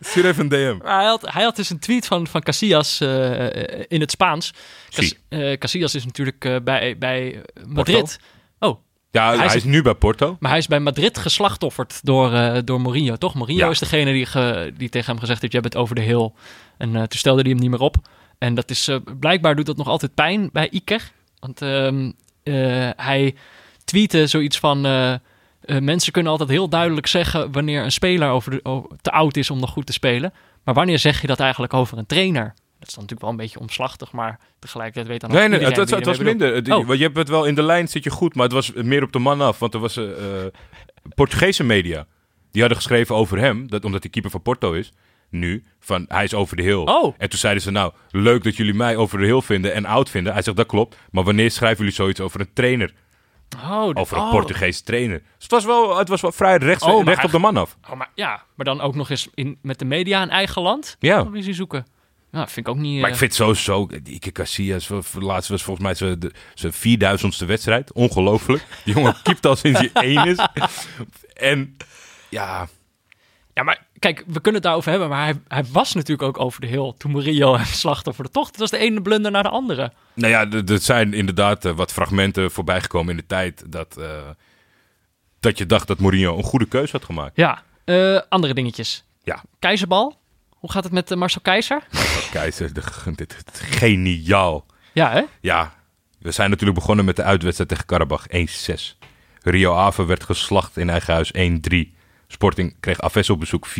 stuur even een DM. Maar hij, had, hij had dus een tweet van, van Casillas eh, in het Spaans. Cas, eh, Casillas is natuurlijk eh, bij, bij Madrid. Oh, Ja, hij, Hij is nu bij Porto. Maar hij is bij Madrid geslachtofferd door, eh, door Mourinho, toch? Mourinho Ja. is degene die, ge- die tegen hem gezegd heeft, jij bent over de hill. En eh, toen stelde hij hem niet meer op. En dat is, eh, blijkbaar doet dat nog altijd pijn bij Iker. Want ehm, eh, hij tweette zoiets van... eh, eh, mensen kunnen altijd heel duidelijk zeggen wanneer een speler over de, te oud is om nog goed te spelen. Maar wanneer zeg je dat eigenlijk over een trainer? Dat is dan natuurlijk wel een beetje omslachtig, maar tegelijkertijd weet dan ook Nee, nee, iedereen het, was- het minder. Oh. Want je hebt het wel in de lijn, zit je goed, maar het was meer op de man af. Want er was eh eh, Portugese media. Die hadden geschreven over hem, dat, omdat hij keeper van Porto is, nu, van hij is over de hill. Oh. En toen zeiden ze, nou, leuk dat jullie mij over de hill vinden en oud vinden. Hij zegt, dat klopt. Maar wanneer schrijven jullie zoiets over een trainer? Oh, Over een oh. Portugese trainer. Dus het was wel, het was wel vrij rechts, Oh, recht op de man af. Oh, maar, ja, maar dan ook nog eens in, met de media in eigen land? Ja. Dan is hij zoeken. Ja, vind ik ook niet... Maar eh, ik vind sowieso, Iker Casillas, laatst was volgens mij zijn, de- zijn 4000ste wedstrijd. Ongelooflijk. Die jongen kiept al sinds hij één is. En ja, Ja, maar kijk, we kunnen het daarover hebben, maar hij, hij was natuurlijk ook over de heel toen Murillo hem slachtoffer de tocht. Het was de ene blunder naar de andere. nou ja, er zijn inderdaad eh, wat fragmenten voorbijgekomen in de tijd dat, eh, dat je dacht dat Mourinho een goede keuze had gemaakt. Ja, eh, andere dingetjes. Ja. Keizerbal, hoe gaat het met Marcel Keizer? Keizer, de, dit, dit- geniaal. Ja, hè? Ja, we zijn natuurlijk begonnen met de uitwedstrijd tegen Karabach 1-6. Rio Ave werd geslacht in eigen huis 1-3. Sporting kreeg Aves op bezoek 4-1.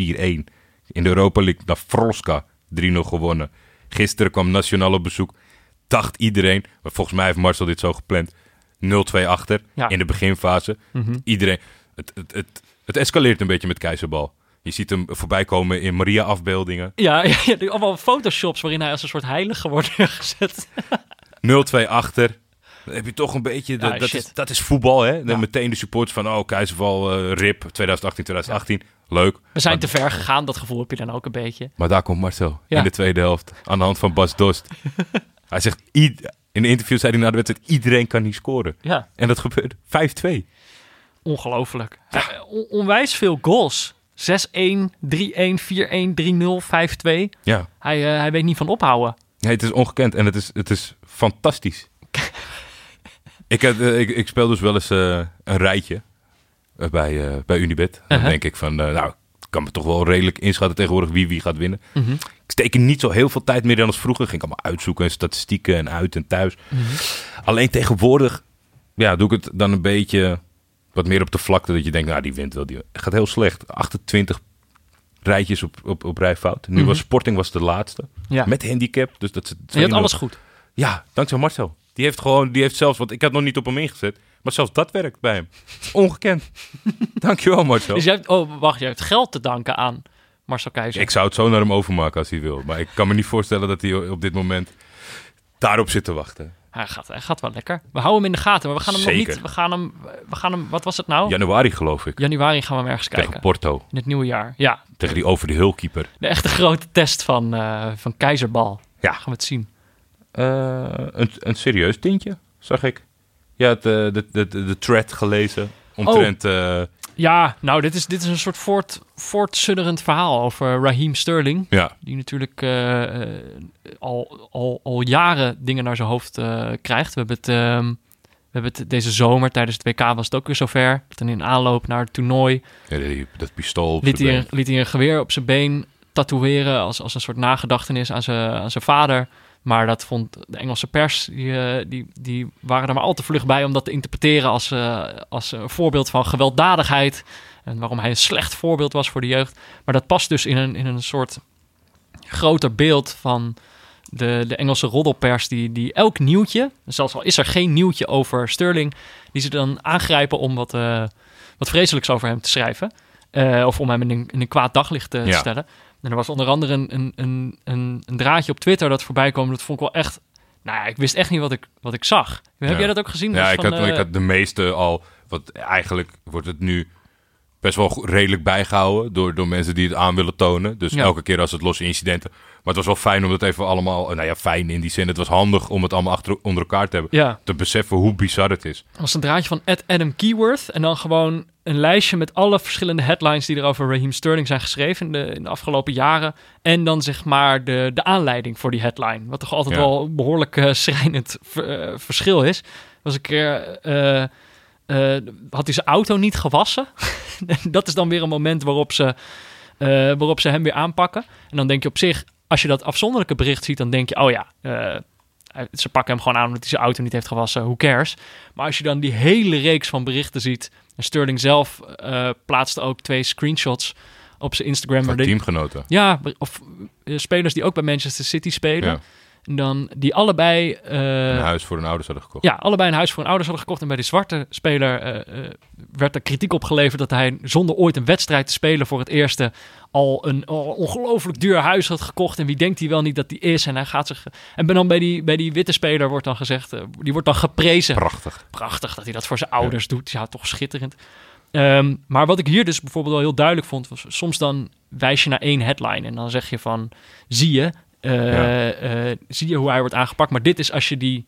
In de Europa League naar Froska 3-0 gewonnen. Gisteren kwam Nacional op bezoek. dacht iedereen, maar volgens mij heeft Marcel dit zo gepland, 0-2 achter Ja. in de beginfase. Mhm. Iedereen, het, het, het, het escaleert een beetje met Keizerbal. Je ziet hem voorbij komen in Maria-afbeeldingen. Ja, ja, allemaal photoshops waarin hij als een soort heilige wordt neergezet. 0-2 achter. Dan heb je toch een beetje... de- Ja, dat, is, dat is voetbal, hè? Dan Ja. meteen de supporters van... Oh, Keizerval, eh, RIP, 2018, 2018. Leuk. We zijn Maar- te ver gegaan, dat gevoel heb je dan ook een beetje. Maar daar komt Marcel in de tweede helft. Aan de hand van Bas Dost. hij zegt... In de interview zei hij na de wedstrijd... Iedereen kan niet scoren. Ja, En dat gebeurde. 5-2. ongelooflijk. On- onwijs veel goals. 6-1, 3-1, 4-1, 3-0, 5-2. Ja. Hij, eh, hij weet niet van ophouden. Nee, het is ongekend en het is, het is fantastisch. Ik, heb, eh, ik, ik speel dus wel eens eh, een rijtje eh, bij, eh, bij Unibet. Dan Uh-huh. denk ik van, eh, nou, ik kan me toch wel redelijk inschatten tegenwoordig wie wie gaat winnen. Mhm. Ik steek er niet zo heel veel tijd meer dan als vroeger. Ging ik allemaal uitzoeken en statistieken en uit en thuis. Mhm. Alleen tegenwoordig ja, doe ik het dan een beetje wat meer op de vlakte. Dat je denkt, nou, die wint wel. Die het gaat heel slecht. 28 rijtjes op, op, op rijfout. Nu Mhm. was Sporting was de laatste. Ja, Met handicap. Dus dat ze je hebt alles goed. ja, dankzij Marcel. Die heeft gewoon, die heeft zelfs, want ik had nog niet op hem ingezet, maar zelfs dat werkt bij hem. Ongekend. Dankjewel Marcel. Dus jij hebt, oh, wacht, jij hebt geld te danken aan Marcel Keizer. Ik zou het zo naar hem overmaken als hij wil, maar ik kan me niet voorstellen dat hij op dit moment daarop zit te wachten. Hij, gaat, hij gaat wel lekker. We houden hem in de gaten, maar we gaan hem nog niet. We gaan hem, we gaan hem, wat was het nou? Januari geloof ik, Januari gaan we hem ergens tegen kijken. Porto, In het nieuwe jaar. Ja, tegen die over de hulkeeper. de echte grote test van, eh, van Keizerbal. Ja. Gaan we het zien. Eh, een, een serieus tintje, zag ik. Ja, het, eh, de, de, de, de thread gelezen omtrent... eh, Ja, nou, dit is, dit is een soort voort, voortsudderend verhaal over Raheem Sterling. ja, Die natuurlijk al, al, al jaren dingen naar zijn hoofd krijgt. We hebben het, ehm, we hebben het deze zomer tijdens het WK was het ook weer zover. Dat in aanloop naar het toernooi ja, die- dat pistool hij, liet hij een geweer op zijn been tatoeëren als, als een soort nagedachtenis aan zijn, aan zijn vader. Maar dat vond de Engelse pers, die, eh, die, die waren er maar al te vlug bij om dat te interpreteren als, eh, als een voorbeeld van gewelddadigheid. En waarom hij een slecht voorbeeld was voor de jeugd. Maar dat past dus in een, in een soort groter beeld van de, de Engelse roddelpers, die, die elk nieuwtje, zelfs al is er geen nieuwtje over Sterling, die ze dan aangrijpen om wat, eh, wat vreselijks over hem te schrijven. Of om hem in een, in een kwaad daglicht te Ja. stellen. En er was onder andere een, een, een, een, draadje op Twitter dat voorbij kwam. Dat vond ik wel echt. Nou ja, ik wist echt niet wat ik, wat ik zag. Heb Ja. jij dat ook gezien? Ja, ik van, had, eh, ik had de meeste al. Wat eigenlijk wordt het nu best wel redelijk bijgehouden door, door mensen die het aan willen tonen. Dus Ja. elke keer als het losse incidenten. Maar het was wel fijn om dat even allemaal. Nou ja, fijn in die zin. Het was handig om het allemaal achter, onder elkaar te hebben. Ja, Te beseffen hoe bizar het is. Was een draadje van Adam Keyworth. En dan gewoon een lijstje met alle verschillende headlines die er over Raheem Sterling zijn geschreven in de, in de afgelopen jaren. En dan zeg maar de, de aanleiding voor die headline. Wat toch altijd Ja. wel een behoorlijk eh, schrijnend eh, verschil is. Was een keer. eh, eh, had hij zijn auto niet gewassen. dat is dan weer een moment waarop ze, waarop ze hem weer aanpakken. En dan denk je op zich, als je dat afzonderlijke bericht ziet, dan denk je, oh ja, ze pakken hem gewoon aan omdat hij zijn auto niet heeft gewassen. Who cares? Maar als je dan die hele reeks van berichten ziet. En Sterling zelf eh, plaatste ook twee screenshots op zijn Instagram. Van teamgenoten. ja, of eh, spelers die ook bij Manchester City spelen. Ja. Dan die allebei. eh, Een huis voor hun ouders hadden gekocht. ja, allebei een huis voor hun ouders hadden gekocht. En bij die zwarte speler eh, eh, werd er kritiek op geleverd dat hij zonder ooit een wedstrijd te spelen voor het eerste al een al ongelooflijk duur huis had gekocht. En wie denkt hij wel niet dat die is? En hij gaat zich. En dan bij die, bij die witte speler wordt dan gezegd, die wordt dan geprezen. Prachtig. Prachtig dat hij dat voor zijn ouders doet. Ja, toch schitterend. Ehm, maar wat ik hier dus bijvoorbeeld wel heel duidelijk vond, was soms dan wijs je naar één headline en dan zeg je van, zie je, Ja. eh, zie je hoe hij wordt aangepakt. Maar dit is als je die,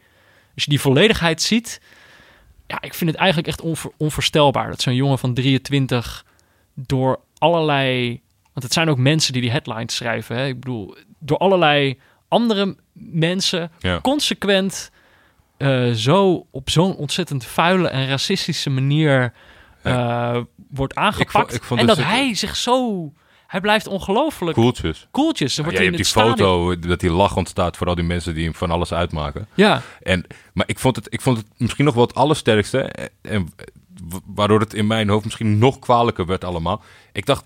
als je die volledigheid ziet, ja, ik vind het eigenlijk echt onvoorstelbaar dat zo'n jongen van 23 door allerlei, want het zijn ook mensen die die headlines schrijven. Hè? Ik bedoel, door allerlei andere mensen Ja. consequent eh, zo op zo'n ontzettend vuile en racistische manier eh, wordt aangepakt. ik vond en dat hij zich zo... Hij blijft ongelooflijk Koeltjes. koeltjes. Dan Ja, wordt je hebt die stadion... foto dat die lach ontstaat voor al die mensen die hem van alles uitmaken. Ja, En, maar ik vond, het, ik vond het misschien nog wel het allersterkste. En, wa- waardoor het in mijn hoofd misschien nog kwalijker werd allemaal. Ik dacht,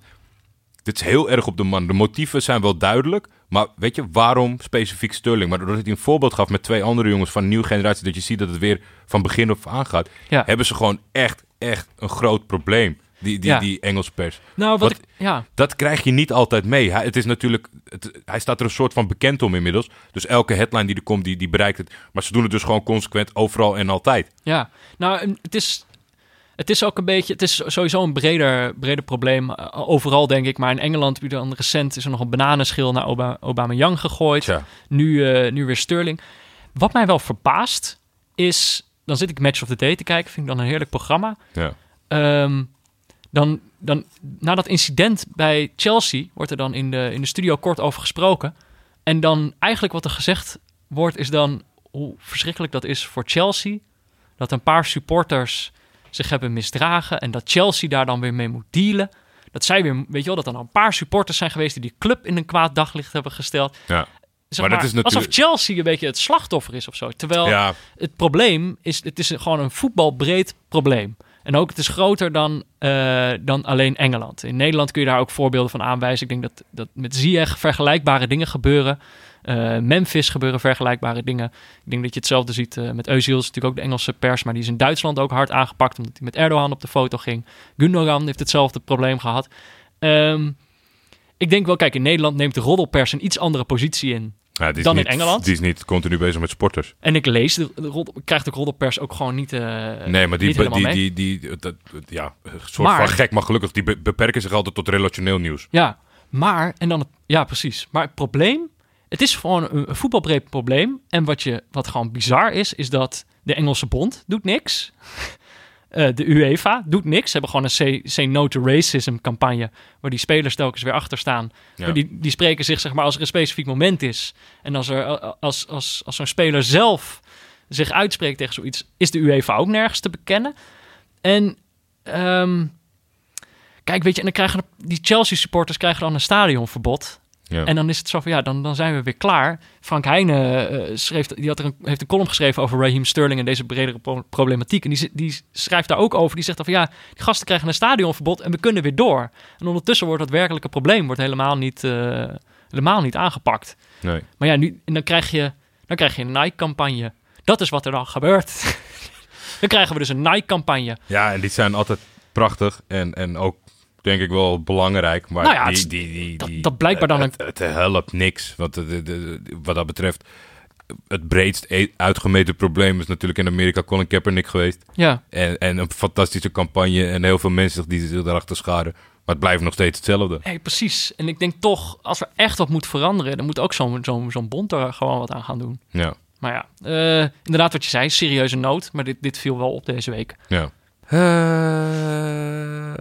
dit is heel erg op de man. De motieven zijn wel duidelijk, maar weet je waarom specifiek Sterling? Maar doordat hij een voorbeeld gaf met twee andere jongens van een nieuwe generatie, dat je ziet dat het weer van begin af aan gaat, Ja. hebben ze gewoon echt, echt een groot probleem. Die, die, Ja. die Engelse pers. Nou, wat, Wat- ik... Ja, Dat krijg je niet altijd mee. Hij, het is natuurlijk, het- hij staat er een soort van bekend om inmiddels. Dus elke headline die er komt, die, die bereikt het. Maar ze doen het dus gewoon consequent overal en altijd. Ja, nou, het is, het is ook een beetje, het is sowieso een breder, breder probleem eh, overal, denk ik. Maar in Engeland, dan recent, is er nog een bananenschil naar Oba, Aubameyang gegooid. Tja. Nu, eh, nu weer Sterling. Wat mij wel verbaast is, dan zit ik Match of the Day te kijken, vind ik dan een heerlijk programma. Ja. Ehm, dan, dan, na dat incident bij Chelsea wordt er dan in de, in de studio kort over gesproken. En dan eigenlijk wat er gezegd wordt, is dan hoe verschrikkelijk dat is voor Chelsea. Dat een paar supporters zich hebben misdragen en dat Chelsea daar dan weer mee moet dealen. Dat zij weer, weet je wel, dat dan een paar supporters zijn geweest die die club in een kwaad daglicht hebben gesteld. Ja. Zeg Maar maar, dat is natuurlijk- Alsof Chelsea een beetje het slachtoffer is of zo. Terwijl ja, het probleem is, het is gewoon een voetbalbreed probleem. En ook, het is groter dan, eh, dan alleen Engeland. In Nederland kun je daar ook voorbeelden van aanwijzen. Ik denk dat, dat met Ziyech vergelijkbare dingen gebeuren. Eh, Memphis gebeuren vergelijkbare dingen. Ik denk dat je hetzelfde ziet eh, met Özil. is natuurlijk ook de Engelse pers, maar die is in Duitsland ook hard aangepakt... omdat hij met Erdogan op de foto ging. Gundogan heeft hetzelfde probleem gehad. Ehm, ik denk wel, kijk, in Nederland neemt de roddelpers een iets andere positie in ja die is Dan in niet, Engeland? Die is niet continu bezig met sporters. En ik lees, de, de krijgt de roddelpers ook gewoon niet, eh Nee, maar die, die, die, die, dat, ja, een soort Maar- van gek, maar gelukkig, die be- beperken zich altijd tot relationeel nieuws. Ja, maar, en dan het, ja precies. Maar het probleem, het is gewoon een, een voetbalbreed probleem. En wat, je, wat gewoon bizar is, is dat de Engelse bond doet niks. Eh, de UEFA doet niks. Ze hebben gewoon een say, say No to Racism campagne, waar die spelers telkens weer achter staan. Ja. Maar die, die spreken zich, zeg maar, als er een specifiek moment is. En als, er, als, als, als zo'n speler zelf zich uitspreekt tegen zoiets, is de UEFA ook nergens te bekennen. En ehm, kijk, weet je, en dan krijgen de- die Chelsea supporters krijgen dan een stadionverbod. Ja. En dan is het zo van, ja, dan, dan zijn we weer klaar. Frank Heijnen eh, schreef, die had er een, heeft een column geschreven over Raheem Sterling en deze bredere pro- problematiek. En die, die schrijft daar ook over. Die zegt dan van, ja, die gasten krijgen een stadionverbod en we kunnen weer door. En ondertussen wordt dat werkelijke probleem wordt helemaal niet, eh, helemaal niet aangepakt. Nee. Maar ja, nu, en dan krijg je, dan krijg je een Nike-campagne. Dat is wat er dan gebeurt. dan krijgen we dus een Nike-campagne. ja, en die zijn altijd prachtig en, en ook denk ik wel belangrijk. Maar Nou ja, die, het- die, die, dat- die- dat blijkbaar dan het, het, helpt niks. Want de, de, de- wat dat betreft, het breedst e- uitgemeten probleem is natuurlijk in Amerika Colin Kaepernick geweest. Ja, En, en een fantastische campagne en heel veel mensen die zich daarachter scharen. Maar het blijft nog steeds hetzelfde. hey, precies. En ik denk toch, als er echt wat moet veranderen, dan moet ook zo'n zo'n zo'n bond er gewoon wat aan gaan doen. Ja, Maar ja, eh, inderdaad wat je zei, serieuze nood. Maar dit, dit viel wel op deze week. ja. Eh,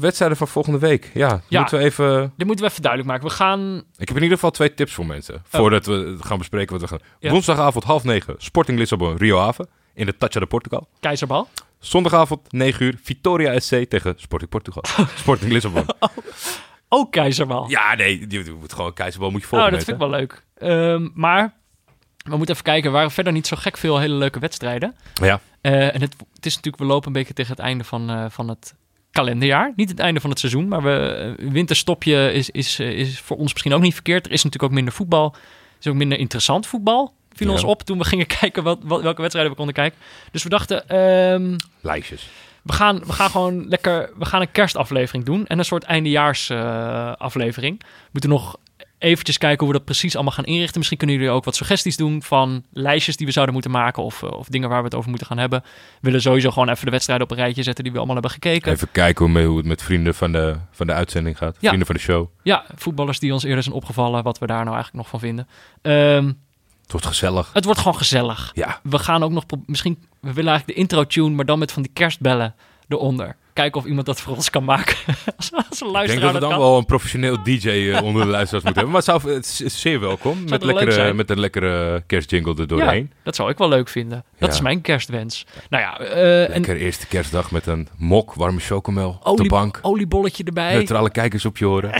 wedstrijden van volgende week. Ja, Ja. moeten we even... Dit moeten we even duidelijk maken. We gaan... Ik heb in ieder geval twee tips voor mensen. Voordat we gaan bespreken wat we gaan. Oh. Ja. Woensdagavond half negen, Sporting Lissabon, Rio Ave. In de Tacha de Portugal. Keizerbal. Zondagavond 9 uur, Vitoria SC tegen Sporting Portugal. Sporting Lissabon. Ook Keizerbal. Ja, nee, je je moet gewoon keizerbal moet je oh, volgen. dat vind ik wel leuk. Ehm, maar we moeten even kijken. Er waren verder niet zo gek veel hele leuke wedstrijden. Ja, Eh, en het, het is natuurlijk, we lopen een beetje tegen het einde van, eh, van het kalenderjaar. Niet het einde van het seizoen, maar we, eh, winterstopje is, is, is voor ons misschien ook niet verkeerd. Er is natuurlijk ook minder voetbal. Er is ook minder interessant voetbal. Viel Ja. ons op toen we gingen kijken wat, wat, welke wedstrijden we konden kijken. Dus we dachten, ehm, lijstjes. we, gaan, we gaan gewoon lekker, we gaan een kerstaflevering doen. En een soort eindejaarsaflevering. aflevering. we moeten nog eventjes kijken hoe we dat precies allemaal gaan inrichten. Misschien kunnen jullie ook wat suggesties doen van lijstjes die we zouden moeten maken. Of, eh, of dingen waar we het over moeten gaan hebben. We willen sowieso gewoon even de wedstrijden op een rijtje zetten die we allemaal hebben gekeken. Even kijken hoe, hoe het met vrienden van de, van de uitzending gaat. Ja. Vrienden van de show. Ja, voetballers die ons eerder zijn opgevallen. Wat we daar nou eigenlijk nog van vinden. Ehm, Het wordt gezellig. het wordt gewoon gezellig. Ja, We gaan ook nog... Misschien... We willen eigenlijk de intro-tune, maar dan met van die kerstbellen eronder. Kijken of iemand dat voor ons kan maken. als, als een ik luisteraar denk dat we dan kan. wel een professioneel DJ eh, onder de luisteraars moeten hebben. Maar het, zou, het is zeer welkom. Met, leuk lekkere, met een lekkere kerstjingle er doorheen. Ja, dat zou ik wel leuk vinden. Dat Ja. is mijn kerstwens. Nou ja, eh een Lekker eerste kerstdag met een mok, warme chocomel de bank. oliebolletje erbij. Neutrale kijkers op je horen.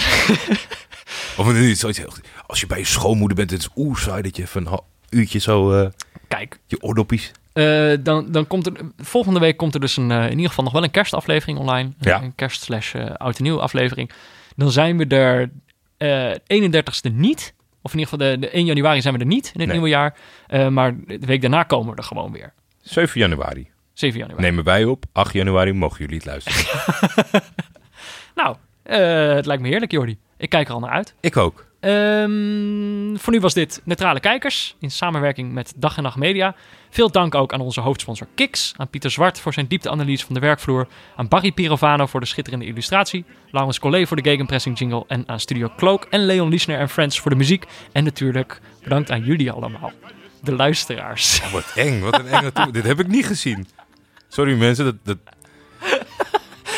of niet zoiets. Als je bij je schoonmoeder bent, het is oeh saai dat je even een uurtje zo eh, Kijk, je oordoppies... eh, dan, dan komt er... Volgende week komt er dus een, eh, in ieder geval nog wel een kerstaflevering online. Ja. Een kerst slash eh, oud en nieuw aflevering. Dan zijn we er eh 31ste niet. Of in ieder geval de, de 1 januari zijn we er niet in het Nee. nieuwe jaar. Maar de week daarna komen we er gewoon weer. 7 januari. 7 januari. Nemen wij op. 8 januari mogen jullie het luisteren. Nou, het lijkt me heerlijk, Jordi. Ik kijk er al naar uit. Ik ook. Ehm, voor nu was dit Neutrale Kijkers in samenwerking met Dag en Nacht Media. Veel dank ook aan onze hoofdsponsor Kiks, aan Pieter Zwart voor zijn diepteanalyse van de werkvloer, aan Barry Pirovano voor de schitterende illustratie, Laurens Collet voor de gegenpressing jingle en aan Studio Cloak en Leon Liesner en Friends voor de muziek. En natuurlijk bedankt aan jullie allemaal, de luisteraars. Oh, wat eng. Wat een enge toe. Dit heb ik niet gezien. Sorry mensen. Dat, dat...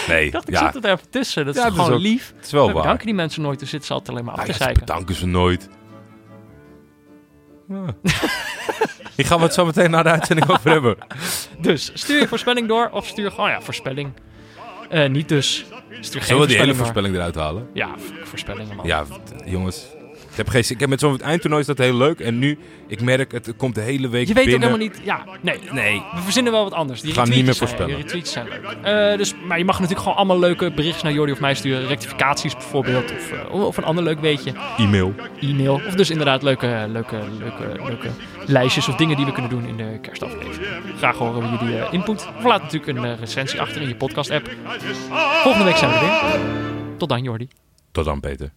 Nee, Ik dacht, ik ja, zit er even tussen. Dat is Ja, toch dat is gewoon ook- lief. het is wel We waar. bedanken die mensen nooit, dus zitten ze altijd alleen maar af Nou te ja, zeiken. bedanken ze nooit. Ja. Hier gaan we het zo meteen naar de uitzending over hebben. Dus stuur je voorspelling door of stuur gewoon, ja, voorspelling. Eh, niet dus. Stuur geen Zullen we die hele voorspelling door. voorspelling eruit halen? Ja, v- voorspellingen man. Ja, jongens. Ik heb, geen, zin- ik heb met zo'n eindtoernooi is dat heel leuk. En nu, ik merk, het komt de hele week Je weet ook binnen. helemaal niet. Ja, nee. Nee. We verzinnen wel wat anders. Die Gaan niet meer zijn- voorspellen. Die retweets zijn leuk. Eh, dus, maar je mag natuurlijk gewoon allemaal leuke berichtjes naar Jordi of mij sturen. Rectificaties bijvoorbeeld. Of, eh, of een ander leuk weetje. E-mail. E-mail. Of dus inderdaad leuke, leuke, leuke, leuke lijstjes of dingen die we kunnen doen in de kerstaflevering. Graag horen we jullie eh, input. Of laat natuurlijk een recensie achter in je podcast app. Volgende week zijn we er weer. Tot dan Jordi. Tot dan, Peter.